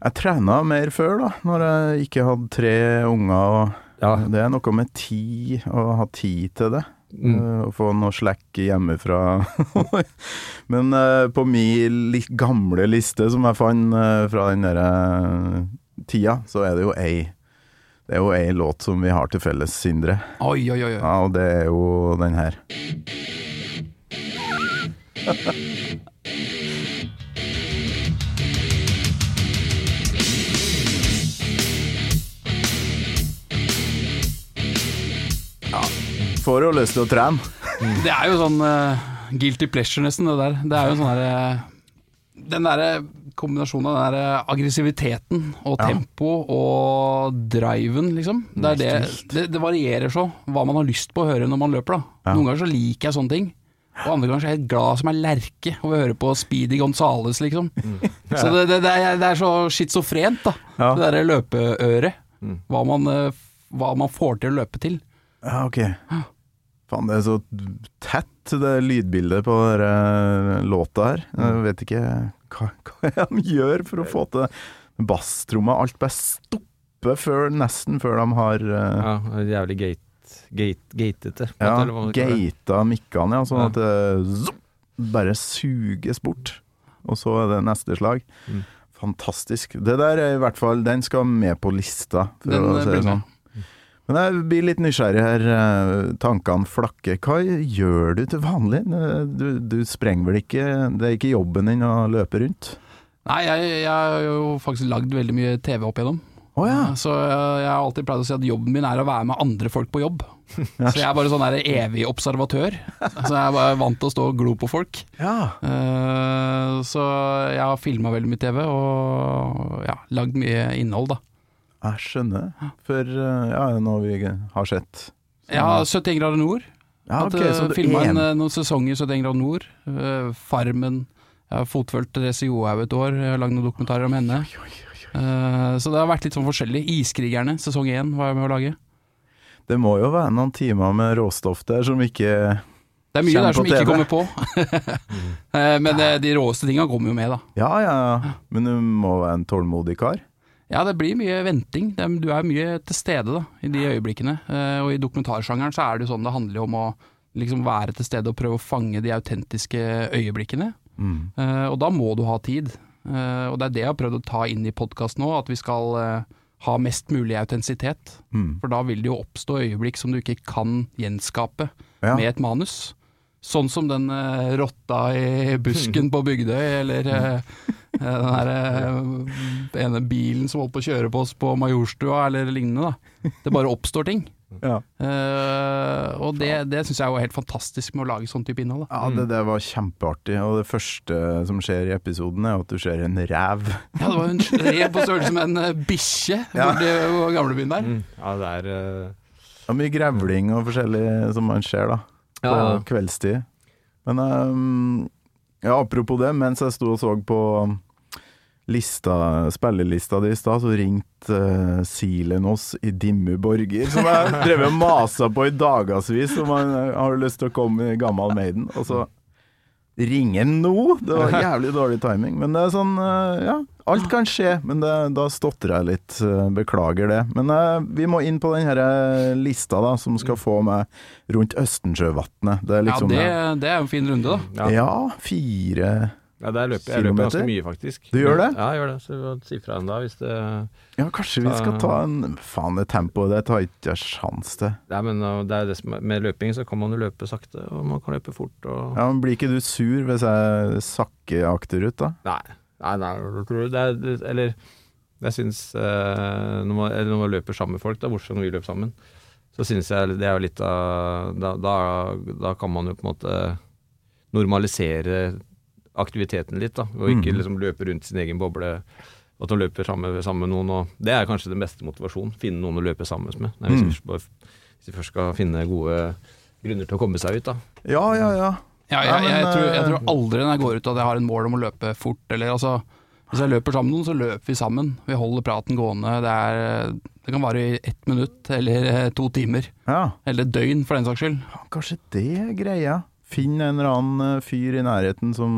Jeg trena mer før, da, når jeg ikke hadde tre unger. og Ja. Det er noe med tid, å ha tid til det. Mm. Eh, Å få noe slack hjemmefra. Men uh, på min li gamle liste som jeg fant uh, fra den der eh, tida, så er det jo ei Det er jo ei låt som vi har til felles, Sindre. Oi, oi. oi. Ja, og det er jo den her. får jo lyst til å trene. Det er jo sånn uh, guilty pleasure, nesten, det der. Det er jo sånn derre Den derre kombinasjonen av den der aggressiviteten og Ja. tempo og driven, liksom. Det, det, det, det varierer så hva man har lyst på å høre når man løper, da. Ja. Noen ganger så liker jeg sånne ting. Og andre ganger så er jeg helt glad som ei lerke over å høre på Speedy Gonzales, liksom. Så det, er, så schizofrent, da. Ja. Det derre løpeøret. Mm. Hva, man, eh, hva man får til å løpe til. Ja, ok. Faen, det er så tett, det lydbildet på denne låta her. Jeg vet ikke hva, hva de gjør for å få til. Basstromma, alt bare stopper før, nesten før de har uh... Ja, jævlig gate, gate, gatete. ja, gata mikkene, ja, sånn at det zoom, bare suges bort. Og så er det neste slag. Mm. Fantastisk. Det der er i hvert fall Den skal med på lista, for Den, å eh, si det blir med. Men jeg blir litt nysgjerrig her. eh, Tankene flakker. Hva gjør du til vanlig? Eh, Du, du sprenger vel ikke Det er ikke jobben din å løpe rundt? Nei, jeg, jeg har jo faktisk lagd veldig mye TV opp igjennom. Oh, ja. Så jeg, har alltid pleid å si at jobben min er å være med andre folk på jobb. Så jeg er bare sånn der evig observatør. Så jeg er bare vant til å stå og glo på folk. ja. Eh, så jeg har filma veldig mye TV og ja, lagd mye innhold, da. Jeg skjønner. For eh, ja, er det noe vi har sett? Så, ja, 71 grader nord. Ja, ok, okay, så Filma en- eh, noen sesonger i 71 grader nord. Uh, Farmen. Jeg har fotfølgt Therese Johaug et år. Jeg har lagd noen dokumentarer om henne. Eh, så det har vært litt sånn forskjellig. Iskrigerne, sesong én var jeg med å lage. Det må jo være noen timer med råstoff der som ikke Det er mye der som ikke kommer på. Eh, Men eh, de råeste tinga kommer jo med, da. Ja ja, ja. Men du må være en tålmodig kar. Ja, det blir mye venting. Du er mye til stede da, i de øyeblikkene. Eh, og i dokumentarsjangeren så er det jo sånn det handler om å liksom være til stede og prøve å fange de autentiske øyeblikkene. Mm. Eh, og da må du ha tid. Eh, og det er det jeg har prøvd å ta inn i podkasten nå, at vi skal ha mest mulig autentisitet. Mm. For da vil det jo oppstå øyeblikk som du ikke kan gjenskape Ja. med et manus. Sånn som den uh, rotta i busken på Bygdøy, eller uh, den der uh, ene bilen som holdt på å kjøre på oss på Majorstua, eller lignende. da. Det bare oppstår ting. Ja. Eh, og det, det syns jeg er helt fantastisk med å lage sånn type innhold. Da. Ja, det, det var kjempeartig. Og det første som skjer i episoden, er at du ser en ræv. Ja, det var en rev på størrelse med en bikkje Ja. borti gamlebyen der. Mm. Ja, det er Det er mye grevling og forskjellig som man ser da, på Ja, ja. kveldstid. Men um, ja, apropos det, mens jeg sto og så på lista, spillelista di i stad, så ringte uh, Silen oss i Dimmu Borger, som jeg drev og masa på i dagevis om han eh, har lyst til å komme i Gammal Maiden. Og så ringer han nå! Det var jævlig dårlig timing. Men det er sånn, uh, ja. Alt kan skje, men det, da stotrer jeg litt. eh, Beklager det. Men uh, vi må inn på den eh, lista da, som skal få meg rundt Østensjøvatnet. Det er Ja, liksom det, det er en fin runde, da. Ja, fire Ja, der løper jeg løper ganske mye, faktisk. Du gjør det? Ja, jeg gjør det. Så si fra en da hvis det Ja, kanskje vi skal ta en Faen, det tempoet det tar ikke jeg sjans til. Nei, men det er det som Med løping så kan man jo løpe sakte, og man kan løpe fort. Og... Ja, men Blir ikke du sur hvis jeg sakker akterut, da? Nei, nei, nei, det er Eller jeg syns eh, når, man, eller når man løper sammen med folk, da, bortsett fra når vi løper sammen, så syns jeg det er jo litt av da, da, da kan man jo på en måte normalisere aktiviteten litt, da. Og ikke Mhm. liksom løpe rundt sin egen boble. At man løper sammen, sammen med noen. Og det er kanskje den beste motivasjonen. Finne noen å løpe sammen med. Nei, hvis, vi bare- hvis vi først skal finne gode grunner til å komme seg ut, da. Ja, ja, ja. Ja, jeg, jeg, jeg, tror, jeg eh, tror aldri når jeg går ut at jeg har en mål om å løpe fort. Eller, altså, hvis jeg løper sammen med noen, så løper vi sammen. Vi holder praten gående. Det, er, det kan vare i ett minutt eller eh, to timer. ja. Eller døgn, for den saks skyld. Kanskje det er greia. Finn en eller annen eh, fyr i nærheten som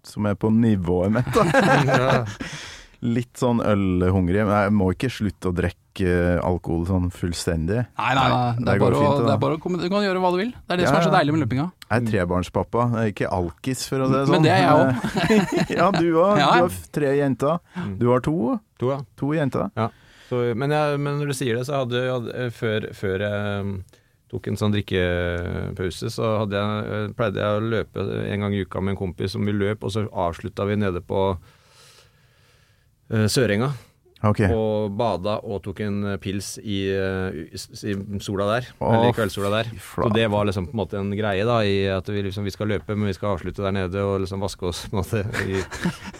som er på nivået mitt, da. Litt sånn ølhungrig. Men jeg må ikke slutte å drikke eh, alkohol sånn fullstendig. Nei, nei, nei. Det det er går bare, fint, å, det er bare å komme, Du kan gjøre hva du vil. Det er det Ja, som er så deilig med løpinga. Jeg er trebarnspappa, jeg er ikke alkis, for å si det sånn. Men det er jeg òg. ja, du òg. Ja, Du har tre jenter. Du har to. To, ja. To jenter. Så, men, jeg, men når du sier det, så hadde jeg før, før jeg um, tok en sånn drikkepause, så hadde jeg, eh, pleide jeg å løpe en gang i uka med en kompis som vi løp, og så avslutta vi nede på eh, Sørenga. Ok. Og bada og tok en eh, pils i, eh, i, sola der. oh, eller i kveldssola der. Så det var liksom på en måte en greie, da, i at vi liksom vi skal løpe, men vi skal avslutte der nede og liksom vaske oss på en måte i,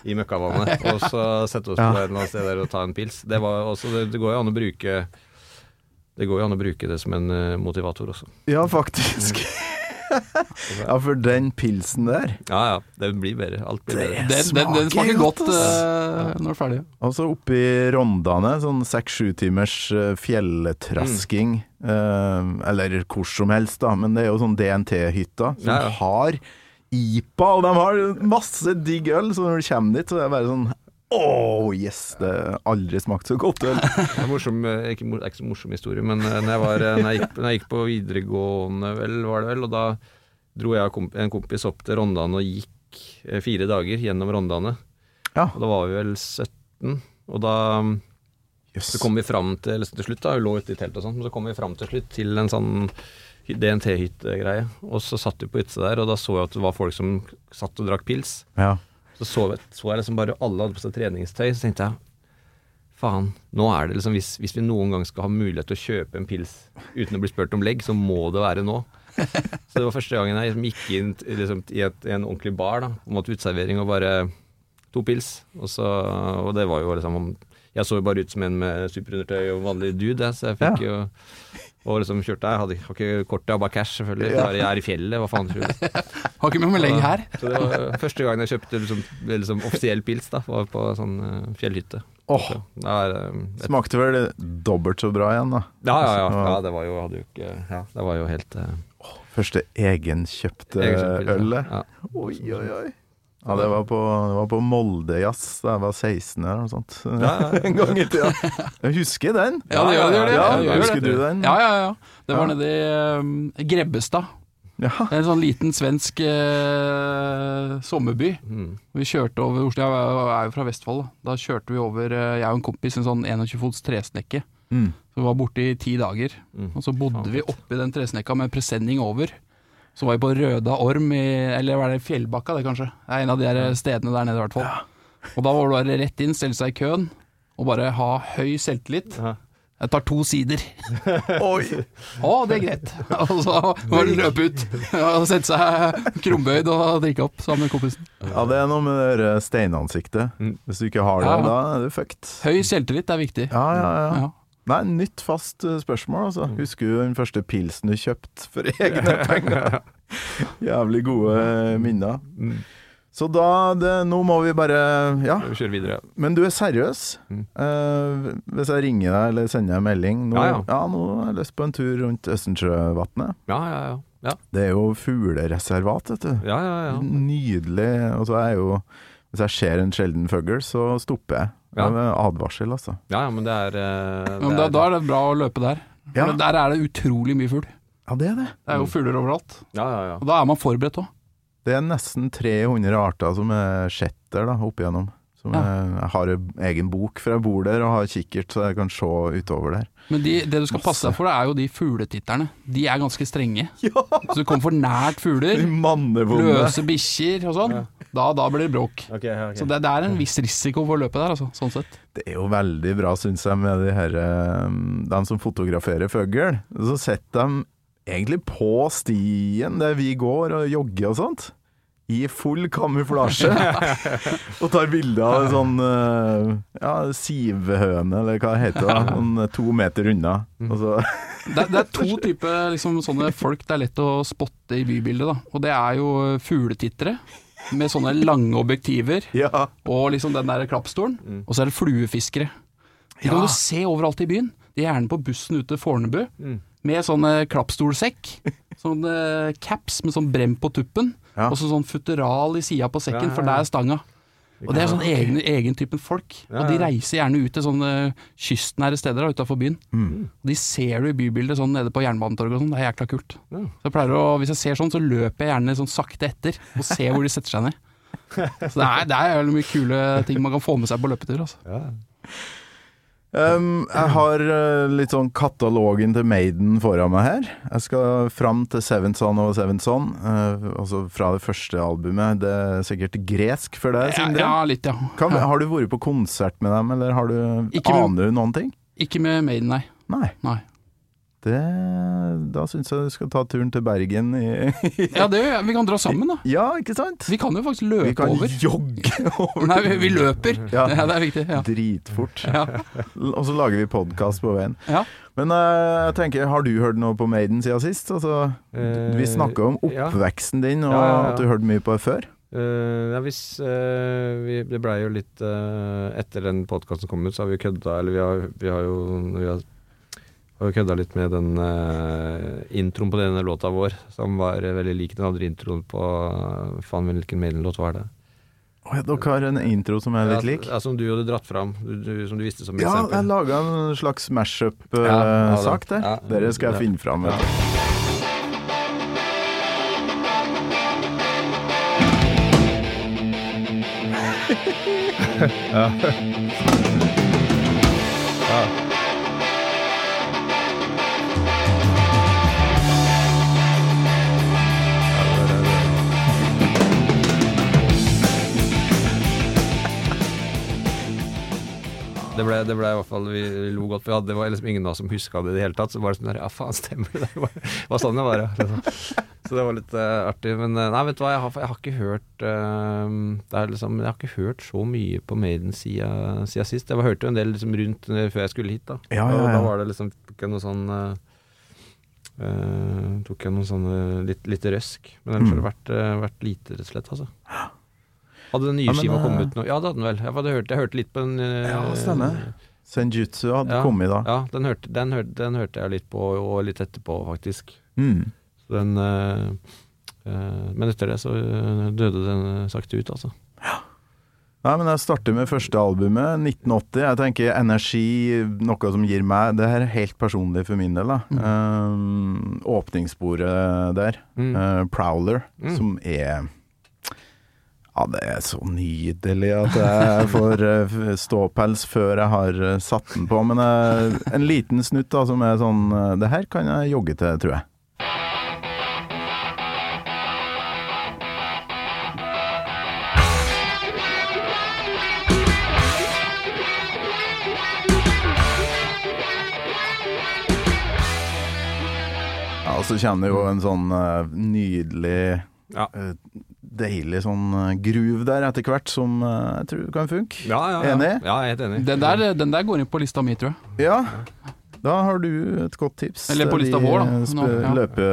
i møkkavannet. Og så sette oss Ja. på et eller annet sted der og ta en pils. Det var også Det, det går jo an å bruke det går jo an å bruke det som en eh, motivator også. Ja, faktisk. ja, for den pilsen der Ja ja, den blir bedre. Alt blir bedre. Den, den, den smaker godt godt, ass. eh, når du er ferdig. Altså oppi Rondane, sånn seks-sju timers fjelltrasking. fjelletrasking. Uh, eller hvor som helst, da. Men det er jo sånn DNT-hytta som Ja, ja. har IPA, og de har masse digg øl, så når du kommer dit, så er det bare sånn Oh yes! Det har aldri smakt så godt øl. Det er morsom, eh, ikke, ikke så morsom historie, men eh, når jeg, var, eh, når jeg, gikk, når jeg gikk på videregående, vel, var det vel, og da dro jeg og en kompis opp til Rondane og gikk fire dager gjennom Rondane. Ja. Og da var vi vel 17, og da yes. Så kom vi fram til, til slutt, da, vi lå ute i telt og sånn, men så kom vi fram til slutt til en sånn hy- DNT-hyttegreie, og så satt vi på ytse der, og da så jeg at det var folk som satt og drakk pils. Ja. Så så, så jeg liksom bare alle hadde på seg treningstøy, så tenkte jeg faen, nå er det liksom hvis, hvis vi noen gang skal ha mulighet til å kjøpe en pils uten å bli spurt om legg, så må det være nå. Så det var første gangen jeg liksom gikk inn liksom, i, et, en ordentlig bar, da, og måtte uteservering, og bare to pils. Og, så, og det var jo liksom Jeg så jo bare ut som en med superundertøy og vanlig dude, så jeg fikk jo og liksom kjørte jeg, hadde har ikke kortet, har bare cash, selvfølgelig. Ja. Jeg er i fjellet, hva faen tror du? Har ikke med meg lenge her. Så det var første gang jeg kjøpte liksom, liksom offisiell pils, da, var på sånn eh, fjellhytte. Oh. Så der, er, eh, et, smakte vel dobbelt så bra igjen, da. ja, ja, ja, ja. Det var jo, jo ikke Ja, det var jo helt eh, Første egenkjøpte egenkjøpt ølet. Ja. Oi, oi, oi. Ja, det var på, det var på Moldejazz da jeg var 16 eller noe sånt. Ja, ja. en gang i tida. Jeg husker den. Ja, det gjør det. Gjør det. Ja, Ja, husker du den? Ja, ja, ja. Det var Ja. nede i eh, Grebbestad. Ja. Det er en sånn liten svensk eh, sommerby. Mm. Vi kjørte over Oslo, jeg er jo fra Vestfold. Da, da kjørte vi over, eh, jeg og en kompis, en sånn 21 fots tresnekke. Mm. Så vi var borte i ti dager. Mm. Og så bodde Faen, vi oppi den tresnekka med presenning over. Så var vi på Røda Orm, i, eller var det Fjellbakka det kanskje? Det er en av de der stedene der nede i hvert fall. Og da var det bare rett inn, stelle seg i køen, og bare ha høy selvtillit. Ja. Jeg tar to sider. Oi! Å, det er greit. Og så var det løpe ut og sette seg krumbøyd og drikke opp sammen med kompisen. Ja, det er noe med det steinansiktet. Mm. Hvis du ikke har det, Ja. da er du fucked. Høy selvtillit er viktig. Ja, ja, ja. Ja. Nei, nytt fast eh, spørsmål, altså. Husker du den første pilsen du kjøpte for egne penger? Jævlig gode eh, minner. Mm. Så da det, Nå må vi bare Ja. Vi kjører videre. Men du er seriøs. Mm. Eh, hvis jeg ringer deg eller sender deg en melding nå, Ja, ja. nå har jeg lyst på en tur rundt Østensjøvatnet. Ja, ja, ja. Ja, Det er jo fuglereservat, vet du. ja, ja, ja. Nydelig. Og så er jeg jo Hvis jeg ser en sjelden fugl, så stopper jeg. Det er advarsel, altså. ja, ja men det er, eh, Men det da, er da er det bra å løpe der. For Der er det utrolig mye fugl. Ja, det er det. Det er jo fugler overalt. Ja, ja, ja. Og da er man forberedt òg. Det er nesten 300 arter som er sjetter da, opp igjennom. Som Ja. jeg har egen bok, for jeg bor der og har kikkert, så jeg kan se utover der. Men de, det du skal passe deg for, er jo de fugletitterne. De er ganske strenge. Så du kommer for nært fugler, løse bikkjer og sånn, da, da blir det bråk. Okay, okay. Så det, det er en viss risiko for løpet der, altså, sånn sett. Det er jo veldig bra, syns jeg, med de her eh, De som fotograferer fugl. Så setter de egentlig på stien der vi går og jogger og sånt. I full kamuflasje. og tar bilde av en sånn eh, ja, sivhøne, eller hva heter. det, Sånn to meter unna. Og så Det, det er to typer liksom, sånne folk det er lett å spotte i bybildet. Da. Og det er jo fugletittere med sånne lange objektiver Ja. og liksom den der klappstolen. Og så er det fluefiskere. De kan Ja. du se overalt i byen. De er gjerne på bussen ute til Fornebu Mm. med sånn eh, klappstolsekk. Sånn eh, caps med sånn brem på tuppen, Ja. og så sånn futteral i sida på sekken, Ja, ja, for der er stanga. Og det er sånn egen, egen typen folk. Ja, Og de reiser gjerne ut til sånne kystnære steder utafor byen. Mm. De ser du i bybildet sånn nede på Jernbanetorget og sånn, det er jækla kult. Ja. Så jeg pleier å, Hvis jeg ser sånn, så løper jeg gjerne sånn sakte etter, og ser hvor de setter seg ned. Så det er, det er veldig mye kule ting man kan få med seg på løpetur. Altså. Ja. Um, jeg har uh, litt sånn katalogen til Maiden foran meg her. Jeg skal fram til Seventh Son og Seventh Son, uh, altså fra det første albumet. Det er sikkert gresk for deg, Ja, Sindre? ja, litt, ja. Kan, har du vært på konsert med dem, eller har du, Ikke aner du noen ting? Ikke med Maiden, nei. Nei. nei. Det, da syns jeg du skal ta turen til Bergen i Ja, det, gjør jeg. vi kan dra sammen, da. Ja, ikke sant? Vi kan jo faktisk løpe over. Vi kan over. jogge over. Nei, vi, vi løper. Ja. Ja. det er viktig. Ja. Dritfort. Ja. Og så lager vi podkast på veien. Ja. Men uh, jeg tenker, har du hørt noe på Maiden siden sist? Altså, vi snakka om Eh, ja. oppveksten din, og Ja, ja, ja. at du hørte mye på det før. Uh, ja, hvis uh, vi, Det blei jo litt uh, Etter den podkasten kom ut, så har vi kødda Eller vi har, vi har jo vi har, har vi kødda litt med den uh, introen på denne låta vår, som var eh, veldig lik den andre introen på uh, Faen, hvilken Maiden-låt var det? Oh, ja, dere har en intro som er litt lik? Ja, som du hadde dratt fram, du, du, som du visste som Ja, eksempel. jeg laga en slags Ja, ja, mashup-sak ja, der. Ja, Dere skal jeg det. finne fram. Ja. du. Det ble, det ble i hvert fall Vi lo godt. For det var liksom ingen av oss som huska det i det hele tatt. Så var det sånn der Ja, faen, stemmer det? Det var, var sånn det var, ja. Liksom. Så det var litt uh, artig. Men eh, nei, vet du hva, jeg har, jeg har ikke hørt uh, liksom, Jeg har ikke hørt så mye på Maiden siden, siden sist. Jeg hørte jo en del liksom rundt før jeg skulle hit, da. Ja, ja, Og da var det liksom jeg noe sånn uh, Tok jeg noe sånn eh, litt, litt røsk. Men ellers har det vært, eh, vært lite, rett og slett, altså. Hadde den nye Ja, men, skiva kommet ut nå? Ja, det hadde den vel. Jeg hadde hørt, jeg hørte litt på den. eh, Ja, stemmer. Senjutsu hadde ja, kommet da. Ja, den hørte, den, hørte, den hørte jeg litt på, og litt etterpå, faktisk. Mm. Så den eh, eh, Men etter det så eh, døde den eh, sakte ut, altså. Nei, men jeg starter med første albumet, 1980. Jeg tenker energi, noe som gir meg Det her er helt personlig for min del, da. Um, åpningssporet der, Mm. Uh, Prowler, Mm. som er Ja, det er så nydelig at jeg får eh, ståpels før jeg har eh, satt den på. Men eh, en liten snutt da, som er sånn Det her kan jeg jogge til, tror jeg. Ja, og så kommer det jo en sånn nydelig Ja. Eh, Deilig sånn gruv groove der etter hvert, som eh, jeg tror kan funke. Ja, ja, ja. Enig? Ja, jeg er helt enig. Den der, den der går inn på lista mi, tror jeg. Ja. Da har du et godt tips. Eller på lista vår, da. Nå, ja. Løpe,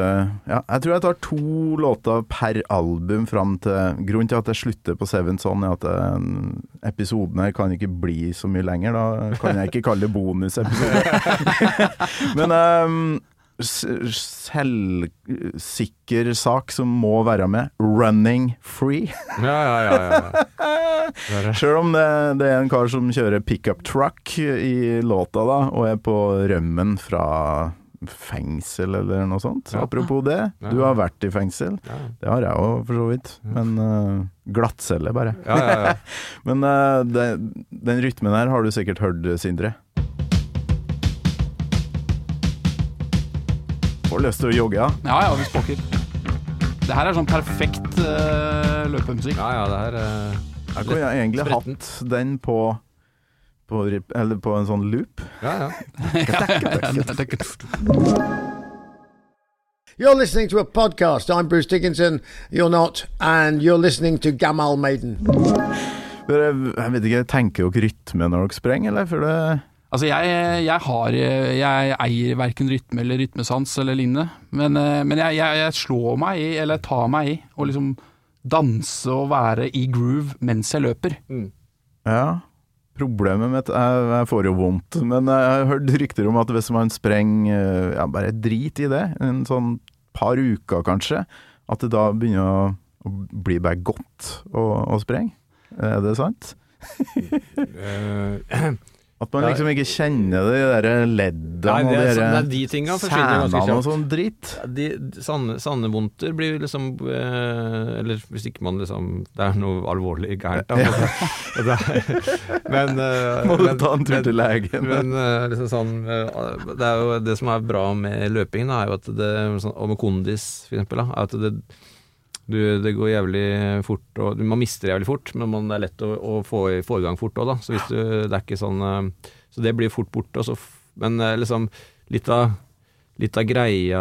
ja, jeg tror jeg tar to låter per album fram til Grunnen til at jeg slutter på Seven Son, er at episoden her kan ikke bli så mye lenger. Da kan jeg ikke kalle det bonusepisode. Men um, selvsikker sak som må være med. Running free. Ja, ja, ja. ja. Sjøl om det, det er en kar som kjører pickup truck i låta, da, og er på rømmen fra fengsel eller noe sånt. Ja. Apropos det, du har vært i fengsel. ja. Det har jeg òg, for så vidt. Men uh, glattcelle, bare. ja, ja, ja. Men uh, det, den rytmen her har du sikkert hørt, Sindre. Får lyst til å jogge, ja. Ja ja, hvis pokker. Det her er sånn perfekt uh, løpemusikk. ja, ja det her uh, Jeg kunne egentlig spretten. hatt den på, på, rip- eller på en sånn loop. Ja, ja. You're listening to a podcast. I'm Bruce Dickinson. You're not. And you're listening to Gamal Maiden. Jeg vet ikke, tenker dere rytme når dere sprenger, eller? For det Altså, jeg, jeg har Jeg eier verken rytme eller rytmesans eller lignende, men, eh, men jeg, jeg, jeg slår meg i, eller tar meg i, å liksom danse og være i groove mens jeg løper. Ja. Problemet mitt jeg, jeg får jo vondt, men jeg har hørt rykter om at hvis man sprenger eh, ja, bare drit i det, en sånn par uker kanskje, at det da begynner å, å bli bare godt å, å sprenge. Er det sant? Eh, At man liksom ikke kjenner de der det og de sånn, der er de ganske og sånn dritt. De, sanne, vondter blir liksom eh, Eller hvis ikke man liksom Det er noe alvorlig gærent. Da, Ja. men, eh, Må du ta en tur til legen. Men men liksom sånn eh, Det er jo det som er bra med løping, da, er jo at det sånn, Og med kondis, for eksempel, da, er at det du, det går jævlig fort og, Man mister jævlig fort, men man, det er lett å, å få, i- få i gang fort òg, da. Så hvis du Det er ikke sånn eh, Så det blir fort borte. Men eh, liksom Litt av Litt av greia,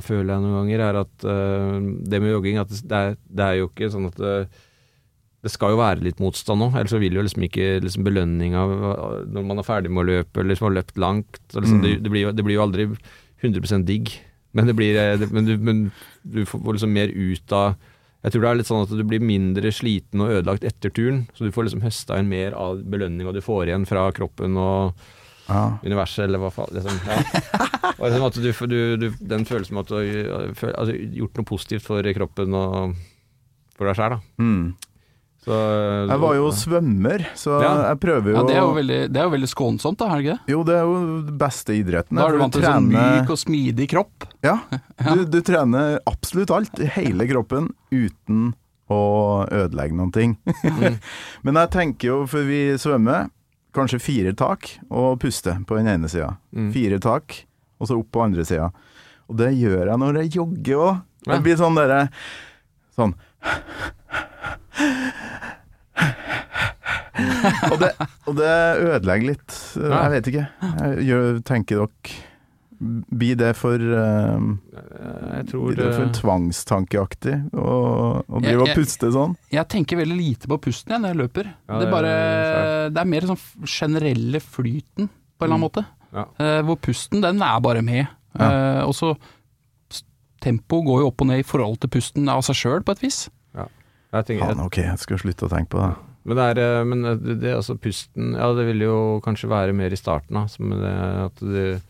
føler jeg noen ganger, er at uh, det med jogging at det er, det er jo ikke sånn at det, det skal jo være litt motstand òg, ellers så vil jo liksom ikke liksom belønninga når man er ferdig med å løpe, eller liksom har løpt langt. Liksom, Mm. det, det, blir jo, det blir jo aldri 100% digg, men, det blir, eh, det, men, du, men du får liksom mer ut av Jeg tror det er litt sånn at du blir mindre sliten og ødelagt etter turen, så du får liksom høsta inn mer av belønninga du får igjen fra kroppen og Ja. universet, eller hva faen. Liksom, ja. Og liksom at du, du, du, den følelsen med at du har altså, gjort noe positivt for kroppen og for deg sjæl, da. Mm. Så, Jeg var jo svømmer, så Ja. jeg prøver jo Ja, det er jo veldig, det er jo veldig skånsomt, da, er det ikke det? Jo, det er jo den beste idretten. Da er du vant til sånn myk og smidig kropp. Ja, du, du trener absolutt alt, hele kroppen, uten å ødelegge noen ting. Mm. Men jeg tenker jo, for vi svømmer, kanskje fire tak og puste på den ene sida. Mm. Fire tak, og så opp på andre sida. Og det gjør jeg når jeg jogger òg. Det blir sånn derre Sånn. Og, det, og det ødelegger litt. Ja. Jeg vet ikke. Jeg gjør, tenker dere Blir det for uh, Jeg tror det for eh, tvangstankeaktig å, å Jeg- drive og puste sånn? Jeg tenker veldig lite på pusten jeg, når jeg løper. Ja, det, er bare, det er mer sånn generelle flyten, på en eller annen måte. Ja. Uh, hvor pusten, den er bare med. Ja. Uh, og så Tempoet går jo opp og ned i forhold til pusten av seg sjøl, på et vis. Tenker, Faen, ok, jeg skal slutte å tenke på det. Men det er eh, Men det, det altså pusten Ja, det vil jo kanskje være mer i starten, da. Som det, at du,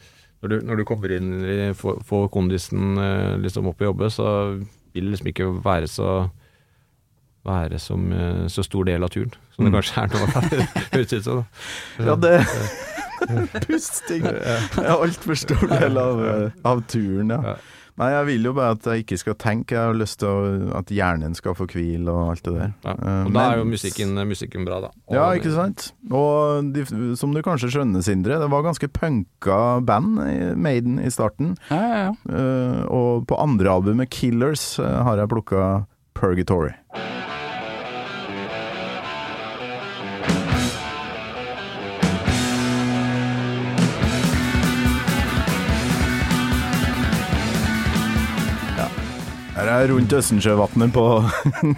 når, du, når du kommer inn i får kondisen eh, liksom opp i jobbe, så vil det liksom ikke være så være som eh, så stor del av turen, som det Mm. kanskje er nå. Høres ut som. Ja, det Pusting er altfor stor del av, av turen, ja. Nei, jeg vil jo bare at jeg ikke skal tenke. Jeg har lyst til at hjernen skal få hvile og alt det der. Ja. Eh, Og da er jo musikken, musikken bra, da. Og Ja, ikke sant? Og de, som du kanskje skjønner, Sindre, det var ganske punka band, Maiden, i starten. Ja, ja, ja. Eh, og på andre albumet, Killers, eh, har jeg plukka Purgatory. Her er rundt Østensjøvatnet på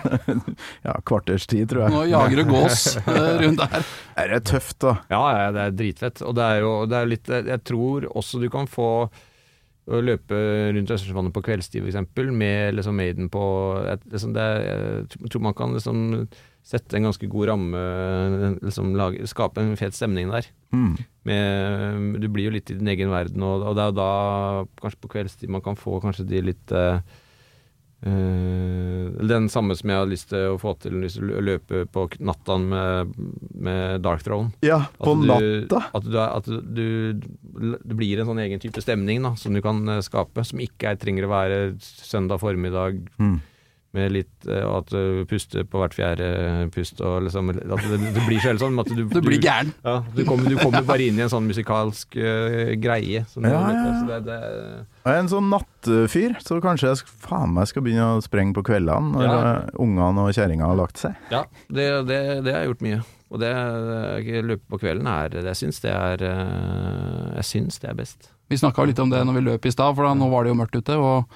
ja, kvarters tid, tror jeg. Nå jager det gås eh, rundt der. Her er tøft, da. Ja, ja, det er dritfett. Og det er jo det er litt Jeg tror også du kan få å løpe rundt Østersjøvannet på kveldstid f.eks. med liksom Maiden på liksom det, Jeg tror man kan liksom sette en ganske god ramme, liksom lage, skape en fet stemning der. Mm. Med, du blir jo litt i din egen verden, og, og det er jo da, kanskje på kveldstid, man kan få kanskje de litt eh, Den samme som jeg har lyst til å få til, lyst til å løpe på natta med, med Dark Throne. Ja, på At du- natta. At, du, at du, du, blir en sånn egen type stemning da, som du kan eh, skape, som ikke er, trenger å være søndag formiddag Mm. Med litt Og At du puster på hvert fjerde pust og liksom At det, det blir så helt sånn at du, Du blir gæren. Ja, du kommer, du kommer bare inn i en sånn musikalsk uh, greie. Som Ja, du- ja, ja. så det, det, Jeg er en sånn nattfyr, så kanskje jeg faen meg skal begynne å sprenge på kveldene når Ja. eh, ungene og kjerringa har lagt seg. ja, det, det, det har jeg gjort mye. Og det løpe på kvelden er det Jeg syns det er eh, Jeg syns det er best. Vi snakka litt om det når vi løp i stad, for da, nå var det jo mørkt ute. og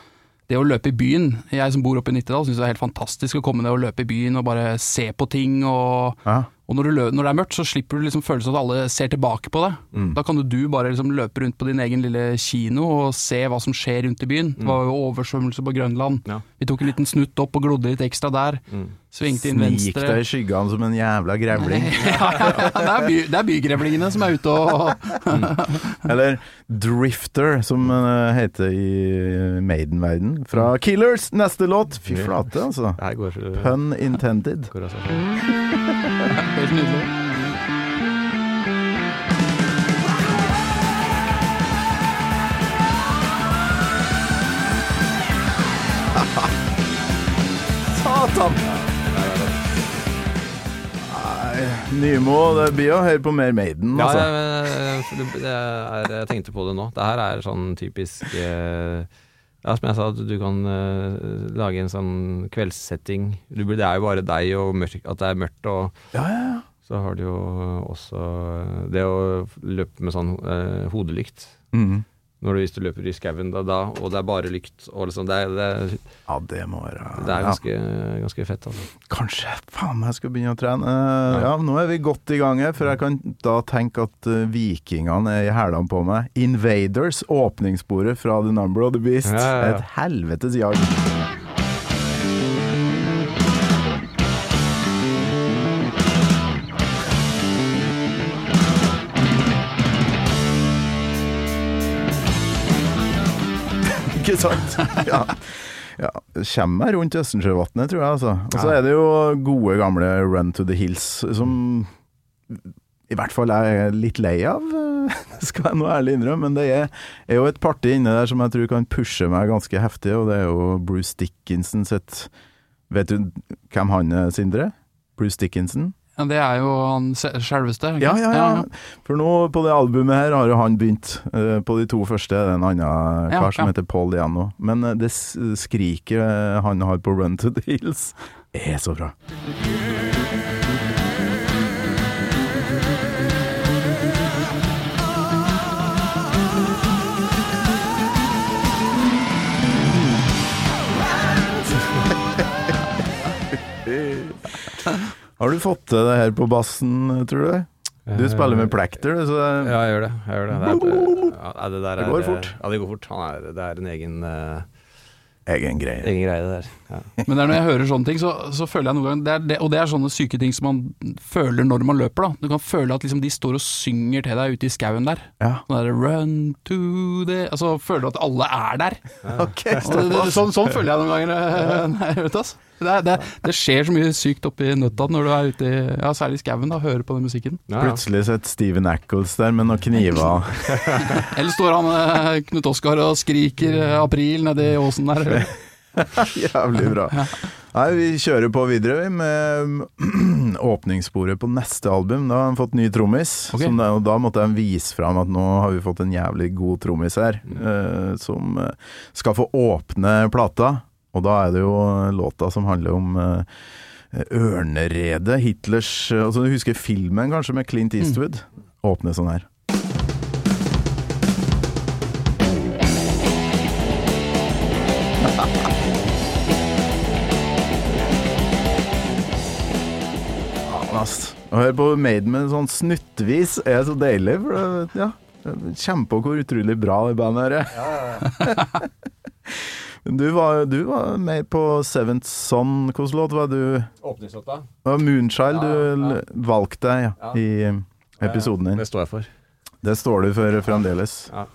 det å løpe i byen, jeg som bor oppe i Nittedal, syns det er helt fantastisk å komme ned og løpe i byen og bare se på ting. Og, Ja. Og når, du når det er mørkt, så slipper du liksom følelsen at alle ser tilbake på deg. Mm. Da kan jo du bare liksom løpe rundt på din egen lille kino og se hva som skjer rundt i byen. Det var jo oversvømmelse på Grønland. Ja. Vi tok en liten snutt opp og glodde litt ekstra der. Svingte inn Snik venstre. deg i skyggene som en jævla grevling. ja, ja, ja, det er, by, det er bygrevlingene som er ute og Eller Drifter, som eh, heter i Maiden-verden. Fra Killers, neste låt. Fy flate, altså. Så Pun intended. går altså. Helt nydelig. Satan! Nei, Nymo, det blir å høre på mer Maiden, Ja, altså. jeg, det, det er, jeg tenkte på det nå. Det her er sånn typisk eh, Ja, som jeg sa, at du kan uh, lage en sånn kveldssetting. Du, det er jo bare deg og mørk, at det er mørkt, og Ja, ja, ja. så har du jo også det å løpe med sånn uh, hodelykt. Mhm. Når du, hvis du løper i skauen, da, da, og det er bare lykt. Og liksom, det, det, Ja, det må være det er ja. ganske, ganske fett. Altså. Kanskje faen meg jeg skal begynne å trene. Uh, ja. nå er vi godt i gang her, for jeg kan da tenke at uh, vikingene er i hælene på meg. Invaders, åpningssporet fra The Number of the Beast. Ja, ja, ja. Et helvetes jag. Ikke sant? Ja. Ja, kommer meg rundt Østensjøvatnet, tror jeg. Altså. Og så er det jo gode, gamle Run to the Hills, som i hvert fall jeg er litt lei av, skal jeg nå ærlig innrømme. Men det er, er jo et parti inne der som jeg tror kan pushe meg ganske heftig, og det er jo Bruce Dickinson sitt Vet du hvem han er, Sindre? Bruce Dickinson? Ja, det er jo han sjølveste? Ja, ja, ja. For nå på det albumet her har jo han begynt. Eh, På de to første er det en annen kar som heter Paul Diano. Men eh, det skriket han har på Run to the Hills, er så bra. Har du fått til det her på bassen, tror du? Du spiller med Plekter, så det- Ja, jeg gjør det. Jeg gjør det. Det, er, ja, det, der Det er, går fort. Ja, det går fort. Han er, det er en egen, uh, egen greie. egen greie, det der. Ja. Men det er når jeg hører sånne ting, så, så føler jeg noen ganger det er Og det er sånne syke ting som man føler når man løper. da Du kan føle at liksom de står og synger til deg ute i skauen der. Ja. Sånn der, Run to the Altså føler du at alle er der. Ok, Og det, det, sånn, sånn føler jeg noen ganger eh, når jeg er ute. Det, det, det skjer så mye sykt oppi nøtta når du er ute i Ja, særlig i skauen, og hører på den musikken. Ja, ja. Plutselig sett Steven Ackles der med noen kniver. Eller står han eh, Knut Oskar og skriker eh, 'april' nedi åsen der. Jævlig bra. Nei, vi kjører på videre med åpningssporet på neste album. Da har han fått ny trommis, okay. som det, og da måtte han vise fram at nå har vi fått en jævlig god trommis her, eh, som eh, skal få åpne plata. Og da er det jo eh, låta som handler om eh, ørneredet, Hitlers eh, altså Du husker filmen kanskje med Clint mm. Eastwood? Mm. Åpne sånn her. Å høre på Maiden med sånn snuttvis er så deilig. For det, ja, Kjenn på hvor utrolig bra det bandet her er. Ja, ja, ja. du var, du var med på Seventh Son. Hvilken låt var du? Åpningslåta? Det var Moonchild Ja, du ja. valgte deg ja, Ja. i eh, episoden din. Det står jeg for. Det står du for fremdeles. Ja.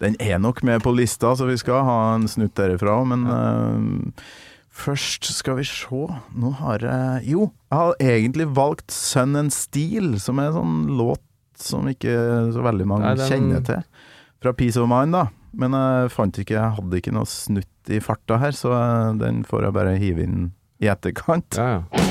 Den er nok med på lista, så vi skal ha en snutt derifra òg, men eh, først skal vi se. Nå har jeg Jo, jeg har egentlig valgt Sun and Steel, som er en sånn låt som ikke så veldig mange Nei, den- kjenner til. Fra Peace of Mind, da. Men jeg fant ikke Jeg hadde ikke noe snutt i farta her, så eh, den får jeg bare hive inn i etterkant. Ja, ja.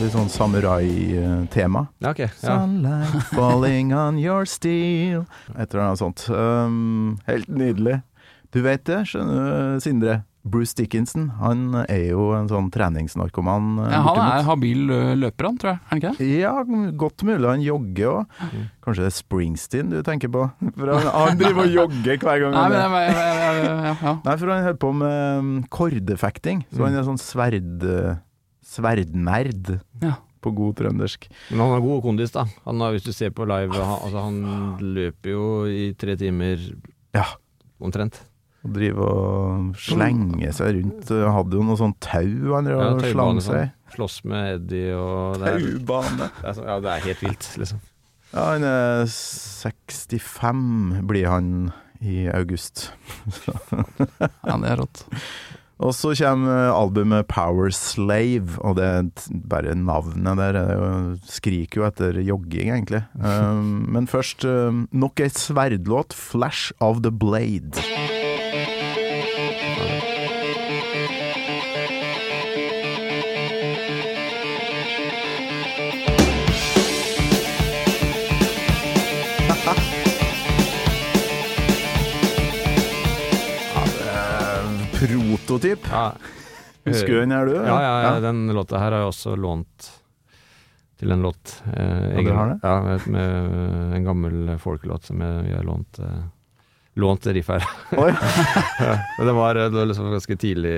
Litt sånn samurai-tema. ja ok. Ja. Sunlight falling on your steel Et eller annet sånt. Um, helt nydelig. Du vet det, skjønner du, Sindre. Bruce Dickinson han er jo en sånn treningsnarkoman. eh, Ja, han bortimot. er habil løper, han, tror jeg. Er han ikke det? Ja, godt mulig. Han jogger òg. Kanskje det er Springsteen du tenker på? For han, han driver og jogger hver gang. Nei, men er- jeg, jeg, jeg, ja, ja. Nei, for han holder på med um, kordefekting. Så han er sånn sverd... Sverdnerd, Ja. på god trøndersk. Men han har god kondis, da. Han har, hvis du ser på live, han, altså, han løper jo i tre timer Ja. omtrent. Og drive og slenge seg rundt. Han hadde jo noe sånn tau han drev Ja, og slang taubane seg. sånn. Slåss med Eddie og det Taubane. det er, ja, det er helt vilt, liksom. Ja, han er 65 blir han i august. han er rått. Og så kommer albumet Power Slave, og det er bare navnet der det skriker jo etter jogging, egentlig. Um, men først um, nok ei sverdlåt, 'Flash of the Blade'. Prototyp. Ja. Husker du den her, du? Ja, ja, ja, den låta her har jeg også lånt til en låt. Eh, Ja, har det? Ja, med, med en gammel folkelåt som jeg, jeg har lånt. Eh, lånt riff her. Oi. ja, men det var, det var liksom ganske tidlig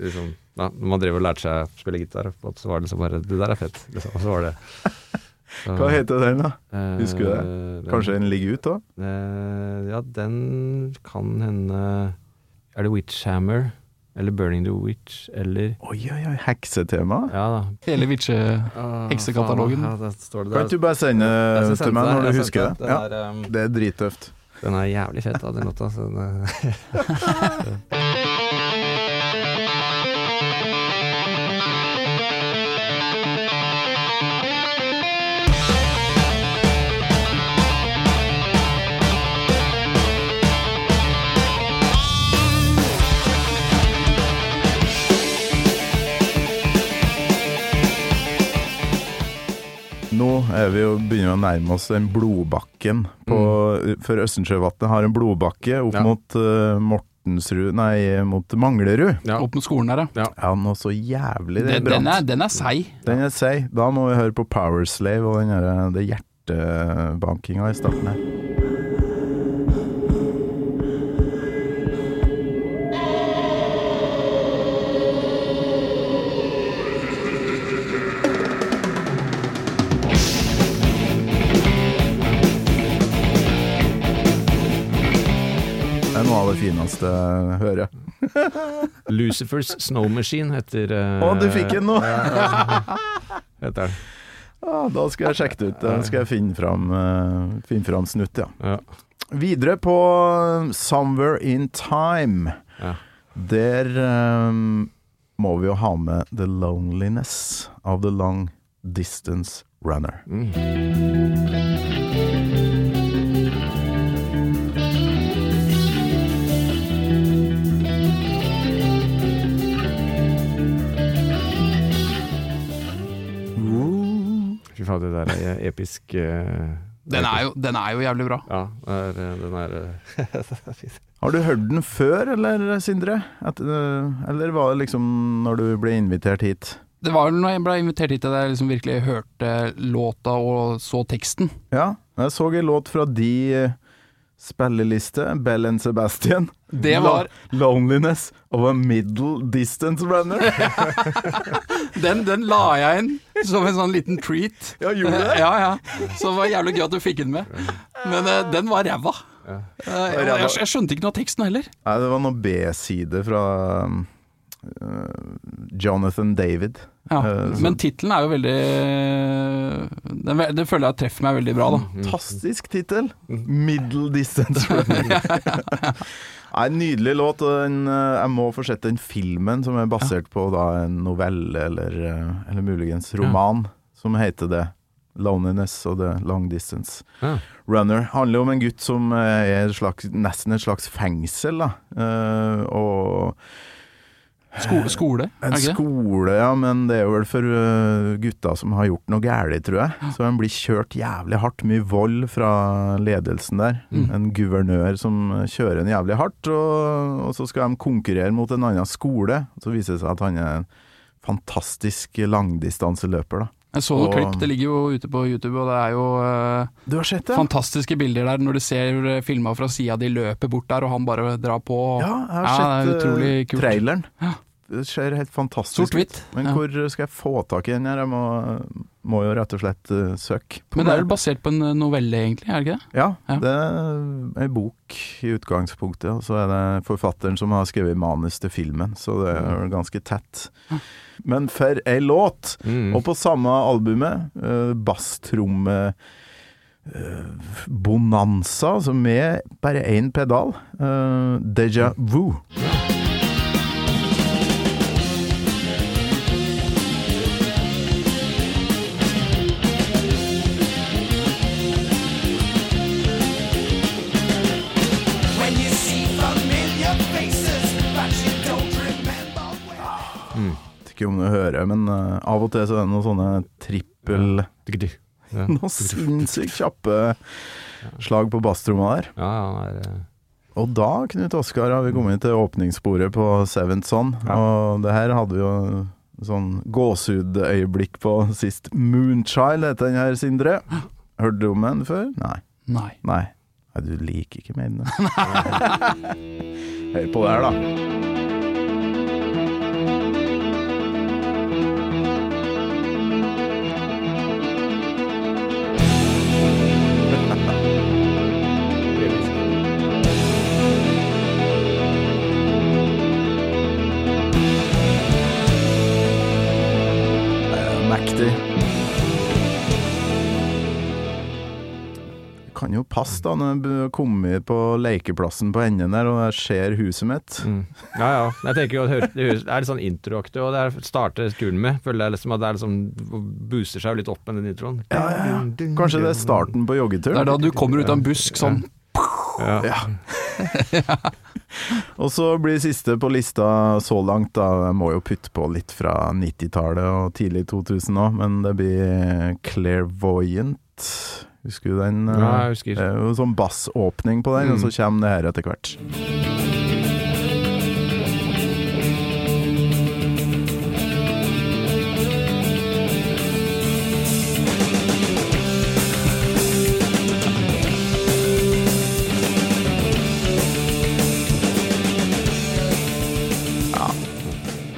liksom, ja, Når man drev og lærte seg å spille gitar, så var det liksom bare Det der er fett. Liksom. Og så var det så, Hva heter den, da? eh, Husker du det? den- Kanskje den ligger ute òg? Eh, ja, den kan hende Er det Witchhammer? Eller Burning the Witch? Eller Oi, oi, oi, heksetema? Ja da. Hele Witche... Heksekatalogen. Ja, Kan ikke du bare sende det til meg når du husker det? det. Ja, er, um, det er drittøft. Den er jævlig fet, da, den låta. Så det, Nå er vi jo begynner å nærme oss den blodbakken på, For Østensjøvatnet har en blodbakke opp Ja. mot uh, Mortensrud Nei, mot Manglerud. ja. Opp mot skolen der, ja. Ja, noe så jævlig det Den, er den, er, den er seig. Den er seig. Da må vi høre på Powerslave og den der, det hjertebankinga i starten her. Det fineste jeg hører. Lucifers Snow Machine heter uh, Å, du fikk den nå! heter den. Ah, da skal jeg sjekke det ut. Da skal jeg finne fram, uh, finne fram snutt, ja. Ja. Videre på Somewhere in Time. Ja. Der um, må vi jo ha med The Loneliness of the Long Distance Runner. Mm. Faen, det der er episk. eh, Den er jo, den er jo jævlig bra. Ja, er, eh, den er eh. Har du hørt den før, eller Sindre? At, eh, eller var det liksom når du ble invitert hit? Det var når jeg ble invitert hit at jeg liksom virkelig hørte låta og så teksten. Ja, jeg så en låt fra de eh, spilleliste, Bell and Sebastian. Det var- Lo- 'Loneliness of a Middle Distance Runner'. Den, den la jeg inn som en sånn liten treat. Ja, gjorde det? Ja, ja. Så det var jævlig gøy at du fikk den med. Men uh, den var ræva. Eh, jeg, jeg, jeg skjønte ikke noe av teksten heller. Nei, det var noe B-side fra um, Jonathan David. Ja. uh, Men tittelen er jo veldig den, den føler jeg treffer meg veldig bra, da. Fantastisk tittel! Middle Distance Running'. Nei, Nydelig låt. Og den, eh, jeg må få sett den filmen som er basert på da, en novelle, eller, eh, eller muligens roman, som heter det. 'Loneliness' og 'The Long Distance Ja. Runner'. Handler om en gutt som eh, er et slags, nesten et slags fengsel, da. Uh, og Skole, skole er en skole, ja, men det er jo vel for uh, gutta som har gjort noe galt, tror jeg. Så han blir kjørt jævlig hardt. Mye vold fra ledelsen der. Mm. En guvernør som kjører en jævlig hardt, og, og så skal de konkurrere mot en annen skole. Så viser det seg at han er en fantastisk langdistanseløper, da. Jeg så noen Og- klipp, det ligger jo ute på YouTube, og det er jo eh, Du har sett det? fantastiske bilder der når du ser eh, filma fra sida, de løper bort der, og han bare drar på. og- Ja, jeg har Ja, sett utrolig uh, kult. traileren. Ja. Det ser helt fantastisk ut. Men Ja. hvor skal jeg få tak i den her? Jeg må, må jo rett og slett uh, søke. på Men det er vel basert på en eh, novelle, egentlig? er det ikke det? Ja, Ja. det er ei bok i utgangspunktet, og så er det forfatteren som har skrevet manus til filmen, så det er vel ganske tett. Men for ei låt! Mm. Og på samme albumet, uh, basstromme eh, Bonanza, altså med bare én pedal. Uh, Deja Vu. Ikke om du hører, men eh, av og til så er det noen sånne trippel Ja. Noen sinnssykt kjappe slag på basstromma der. Ja, ja, Og da, Knut Oskar, har vi kommet til åpningssporet på Seventh Son. Og det her hadde vi jo sånn gåsehudøyeblikk på sist. Moonchild heter den her, Sindre. Hørte du om den før? Nei. Nei. Nei. Nei, du liker ikke Maiden. Hør på det her, da. Kan jo passe da når jeg kommer på lekeplassen på enden der og jeg ser huset mitt. mm. ja, ja. Jeg tenker jo at det det det er litt sånn introaktig, og det er starter turen med. Føler jeg liksom at det er liksom booster seg jo litt opp med den introen. Ja, ja, ja. Kanskje det er starten på joggetur? Det er da du kommer ut av en busk sånn. Ja. Ja. Og så blir siste på lista så langt, da. Jeg må jo putte på litt fra 90-tallet og tidlig 2000 òg, men det blir Clairvoyant. Husker du den? Ja, jeg husker. Det er jo sånn bassåpning på den, og så Mm. kommer det her etter hvert.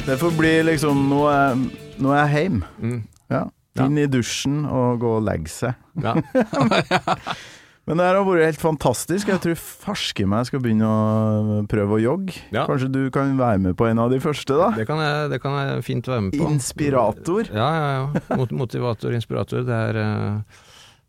Det får bli liksom Nå er, nå er jeg hjemme. Mm. Ja. Ja. Inn i dusjen og gå og legge seg. Ja. Men det her har vært helt fantastisk. Jeg tror farske meg skal begynne å prøve å jogge. Ja. Kanskje du kan være med på en av de første, da? Det, kan jeg, det kan jeg fint være med på. Inspirator. Ja, ja, ja. Mot- Motivator, inspirator. Det er, eh,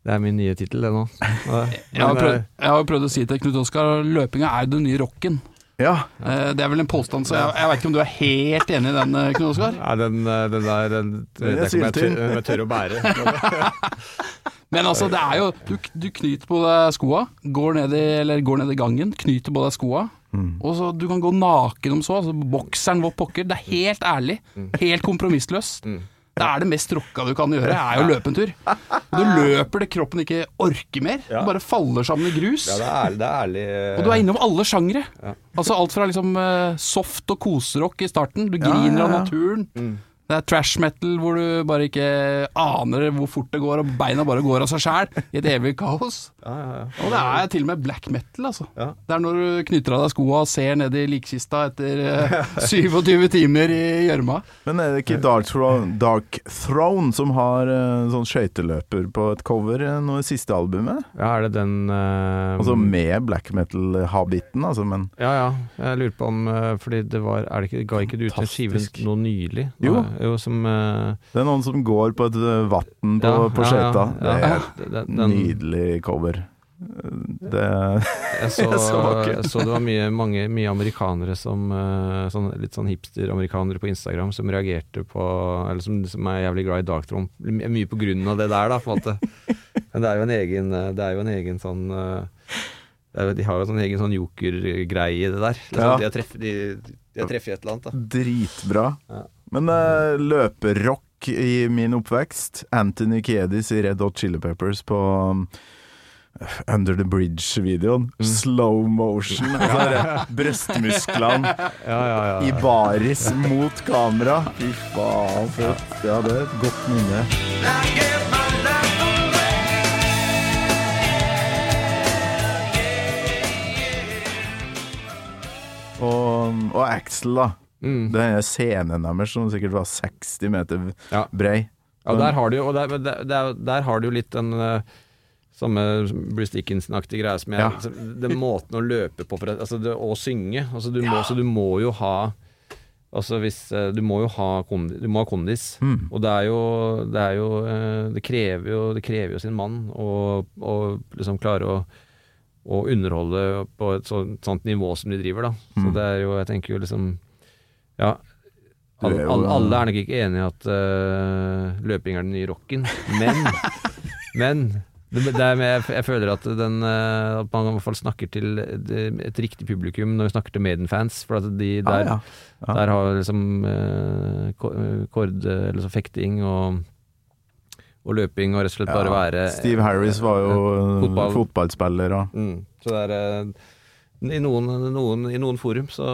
det er min nye tittel, det nå. Men, Jeg har, prøvd, eh, jeg har prøvd å si til Knut Oskar løpinga er den nye rocken. Ja. Eh, Det er vel en påstand, så jeg, jeg vet ikke om du er helt enig i den, eh, Knut Oskar? Nei, den, eh, den der den, Den er Det kommer jeg tør, jeg tør å bære. Men altså, det er jo Du, du knyter på deg skoa, går ned i, eller går ned i gangen, knyter på deg skoa. Mm. Og så Du kan gå naken om så. Altså, bokseren vår pokker. Det er helt ærlig. Helt kompromissløst. Mm. Det er det mest rocka du kan gjøre, er jo løpe en tur. Du løper det kroppen ikke orker mer. Du bare faller sammen i grus. Ja, det er ærlig. Det er ærlig Og du er innom alle sjangre. Ja. Altså alt fra liksom eh, soft og koserock i starten, du griner av naturen, Mm. Det er trash metal hvor du bare ikke aner hvor fort det går, og beina bare går av seg sjæl i et evig kaos. Ja, ja, ja. Og det er til og med black metal, altså. Ja. Det er når du knytter av deg skoa og ser ned i likkista etter eh, 27 timer i gjørma. Men er det ikke Dark Throne, Dark Throne som har eh, sånn skøyteløper på et cover eh, nå i siste albumet? ja, er det den eh, Altså med black metal-habiten, altså, men Ja, ja. Jeg lurer på om eh, Fordi det var er det ikke, Ga ikke du ut en skive nå nylig? Jo. Jo som eh, det er noen som går på et eh, vann på, Ja, på skøyta. ja, ja. er Det- det- et nydelig cover. Det Jeg så, er så jeg så det var mye, mange, mye amerikanere som eh, sånn, Litt sånn hipster-amerikanere på Instagram som reagerte på Eller som, som er jævlig glad i Dark Throne. Mye på grunn av det der, da, på en måte. Men det er jo en egen, det er jo en egen sånn er De har jo en sånn egen sånn joker-greie i det der. Det er Ja. de, har treff, de, de har treffet et eller annet, da. dritbra. Ja. Men uh, løperrock i min oppvekst, Anthony Kiedis i Red Hot Chili Peppers på um, Under the Bridge-videoen. Mm. Slow motion. Altså, brøstmusklene Ja, ja, ja, i baris mot kamera. Fy faen, fett. Ja, det er et godt minne. Og, og Axel, da. Mm. Den scenen deres som sikkert var 60 meter Ja. brei. Ja, der har du jo, der, der, der, har du jo litt den eh, samme Bruce Dickinson-aktige greia som jeg Ja. altså, Den måten å løpe på altså, det, og synge. Altså, du må, Så du må jo ha Altså hvis eh, Du må jo ha, kondis, du må ha kondis. Mm. Og det er jo Det, er jo, eh, det, krever, jo, det krever jo sin mann å liksom klare å, å underholde på et sånt, sånt nivå som de driver, da. Så Mm. det er jo Jeg tenker jo liksom Ja. All, Alle, er alle, er nok ikke enig i at uh, løping er den nye rocken, men Men det, det er, jeg, jeg føler at, den, eh, at man i hvert fall snakker til det- et riktig publikum når vi snakker til Maiden-fans. For at de Ah, der, ja. Ja. der har liksom eh, eh, kord, eller så fekting og, og løping og rett og slett bare Ja, være Steve Harris var jo eh, fotball. fotballspiller og Mm. Så det er eh, i noen, noen, I noen forum så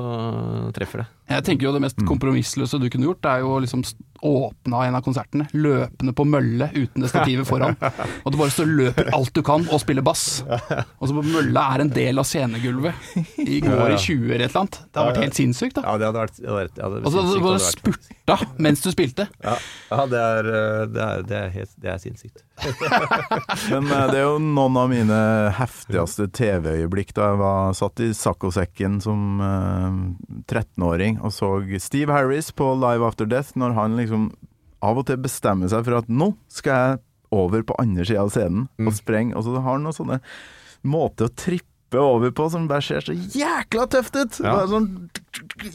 treffer det. Jeg tenker jo det mest kompromissløse du kunne gjort, det er jo liksom åpna en av konsertene, løpende på mølle uten det stativet foran. Og du bare står og løper alt du kan og spiller bass. Og så på mølla er en del av scenegulvet. I går i 20 eller et eller annet. Det hadde vært helt sinnssykt, da. Ja, det hadde vært, det hadde vært, ja, det hadde Og så sinnssykt Altså, bare spurta mens du spilte. Ja, ja det, er, eh, det, er, det, er helt, det er sinnssykt. Men eh, det er jo noen av mine heftigste TV-øyeblikk da jeg var satt i saccosekken som eh, 13-åring og så Steve Harris på Live After Death, når han liksom av og til bestemmer seg for at nå skal jeg over på andre sida av scenen og sprenge. Og så har han noen sånne måter å trippe over på som bare ser så jækla tøft ut! Ja. Bare sånn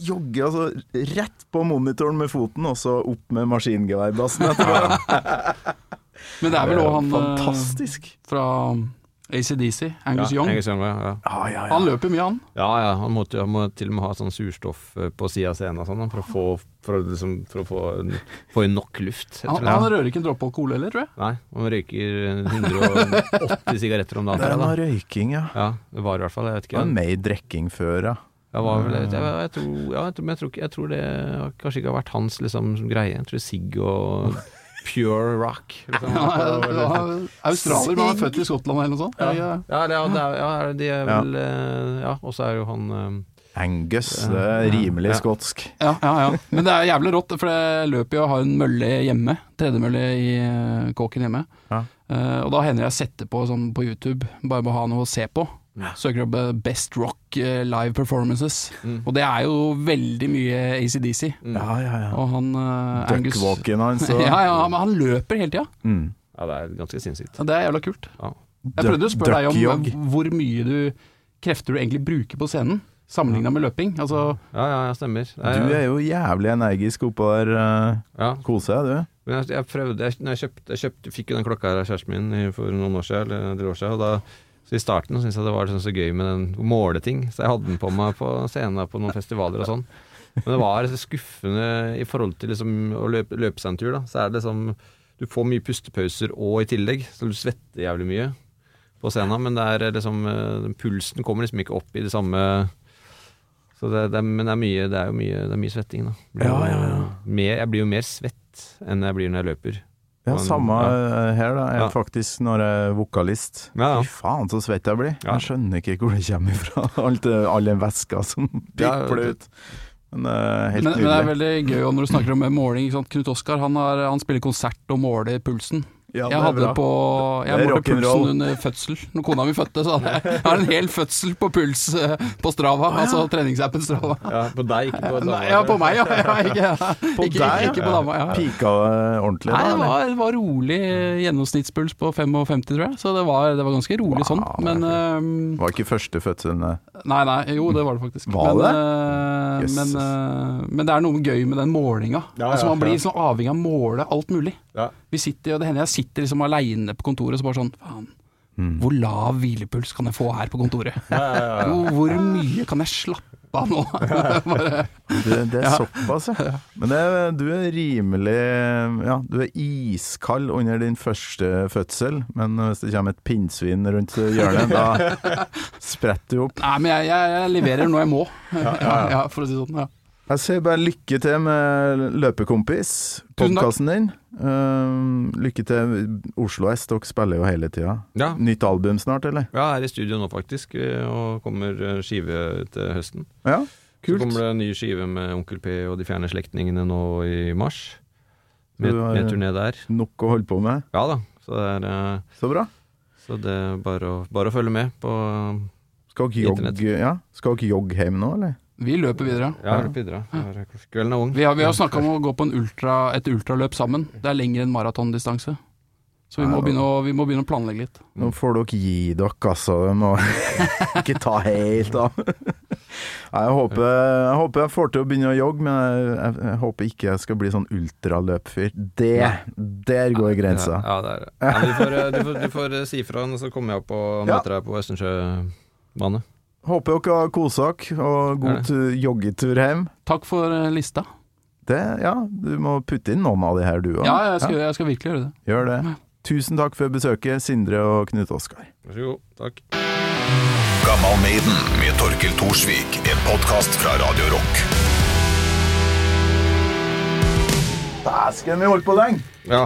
jogge altså rett på monitoren med foten, og så opp med maskingeværbassen etterpå. Men det er vel òg han eh, Fantastisk. fra ACDC, Angus ja, Young. Angus Young, ja, Ah, Ja, ja, ja. Han løper mye, han. Ja, ja, han måtte, han må til og med ha sånn surstoff eh, på sida av scenen og sånn, for å få, for å, liksom, for å få, få inn nok luft. Han, han rører ikke en dråpe alkohol heller, tror jeg. Nei, han røyker 180 sigaretter om dagen. Det er noe da. røyking, ja. Ja, det var i hvert fall, jeg vet ikke. var mer drikking før, ja. Jeg, var vel, jeg, jeg, jeg, tror, ja, jeg, tror, jeg, tror, jeg tror det kanskje ikke har vært hans liksom, greie. Jeg tror sigg og pure rock. Liksom. Er, er australier, men han er født i Skottland eller noe sånt. Ja, Ja. ja, det, er- ja, de er vel eh, Ja, og så er jo han eh, Angus, det er rimelig Ja. skotsk. Ja, ja, ja. Men det er jævlig rått, for jeg løper jo og har en mølle hjemme. Tredemølle i eh, kåken hjemme. Ja. Uh, og da hender jeg setter på sånn på YouTube, bare må ha noe å se på. Søker opp Best Rock eh, Live Performances. Mm. Og det er jo veldig mye ACDC. Ja, ja, ja. Og han uh, Angus hans og Ja, ja, men han løper hele tida. mm. Ja, det er ganske sinnssykt. Ja, det er jævla kult. Ja. Jeg prøvde å spørre deg om hvor mye du krefter du egentlig bruker på scenen, sammenligna med løping. Altså, Ja, ja, ja stemmer. Jeg, Du er jo jævlig energisk oppå der. Uh, ja. Kose deg, du. Men jeg, jeg prøvde jeg, jeg, kjøpte, jeg kjøpt, fikk jo den klokka her av kjæresten min for noen år siden, eller en del år siden, og da så I starten syntes jeg det var liksom så gøy med den å måle ting, så jeg hadde den på meg på scenen på noen festivaler og sånn. Men det var skuffende i forhold til liksom å løpe, løpe seg en tur, da. Så er det liksom Du får mye pustepauser og i tillegg, så du svetter jævlig mye på scenen, men det er liksom eh, Pulsen kommer liksom ikke opp i det samme så det, det, men det er mye Det er jo mye, det er mye svetting, da. Ja, ja, ja. mer, Jeg blir jo mer svett enn jeg blir når jeg løper. Ja, samme ja. eh, her, da. Jeg Ja. faktisk når jeg er vokalist. Ja, ja. Fy faen, så svett jeg blir. Ja. Jeg skjønner ikke hvor det kommer ifra. Alt det- All den væska som pipler ut. Men uh, helt Men, men det er veldig gøy når du snakker om måling. Ikke sant? Knut Oskar han, han spiller konsert og måler pulsen. Ja, jeg hadde bra. på Jeg målte pulsen under fødsel. Når kona mi fødte, så hadde jeg, jeg har en hel fødsel på puls eh, på Strava. Altså treningsappen Strava. Ja, på deg, ikke på dama? ja, på meg, ja. ja ikke, På ikke, deg, ikke på dama. Ja. Pika det ordentlig Nei, det var, det var rolig gjennomsnittspuls på 55, tror jeg. Så det var, det var ganske rolig sånn. Men det ehm, Var ikke første fødselen? Nei, nei, jo det var det faktisk. Var men, det? eh, Jøsses. men, uh, men det er noe gøy med den målinga. Ja, altså, man blir ja. sånn avhengig av å måle alt mulig. Ja. Vi sitter, og Det hender jeg sitter liksom aleine på kontoret og så bare sånn Faen, Mm. hvor lav hvilepuls kan jeg få her på kontoret? Hvor, hvor mye kan jeg slappe av nå? bare, Det, det er Ja. såpass, ja. Men det, du er rimelig Ja, du er iskald under din første fødsel, men hvis det kommer et pinnsvin rundt hjørnet, da spretter du opp. nei, men jeg, jeg, jeg leverer når jeg må, ja, for å si det sånn. Ja. Jeg sier bare lykke til med Løpekompis, podkasten din. Uh, lykke til Oslo S, dere spiller jo hele tida. Ja. Nytt album snart, eller? Ja, jeg er i studio nå faktisk, eh, og kommer eh, skive til høsten. Ja, kult Så kommer det en ny skive med Onkel P og De fjerne slektningene nå i mars. Med, har- med turné der. Nok å holde på med. Ja da, så det er, eh, Så bra. så det er bare, å, bare å følge med på Skal dere jogge, ja? Skal dere jogge hjem nå, eller? Vi løper videre. Ja, løper videre. Er- Kvelden er ung. Vi har, vi har snakka om å gå på en ultra, et ultraløp sammen. Det er lenger enn maratondistanse. Så vi må, begynne å, vi må begynne å planlegge litt. Nå får dere gi dere, altså. Det må ikke ta helt av. Jeg håper, jeg håper jeg får til å begynne å jogge, men jeg, jeg, håper ikke jeg skal bli sånn ultraløpfyr. Det, der går grensa. Ja, ja, det er det. Ja, du, får, du, får, du får si ifra, så kommer jeg opp og møter deg på Østensjøbane. Håper dere har kosa dere, og god joggetur hjem. Takk for eh, lista. Det, ja, du må putte inn noen av de her, du òg. Ja, jeg skal, jeg skal virkelig gjøre det. Gjør det. Tusen takk for besøket, Sindre og Knut Oskar. Vær så god. Takk. Gammal Maiden med Torkel Thorsvik, en podkast fra Radio Rock. Dæsken, vi holdt på lenge! Ja.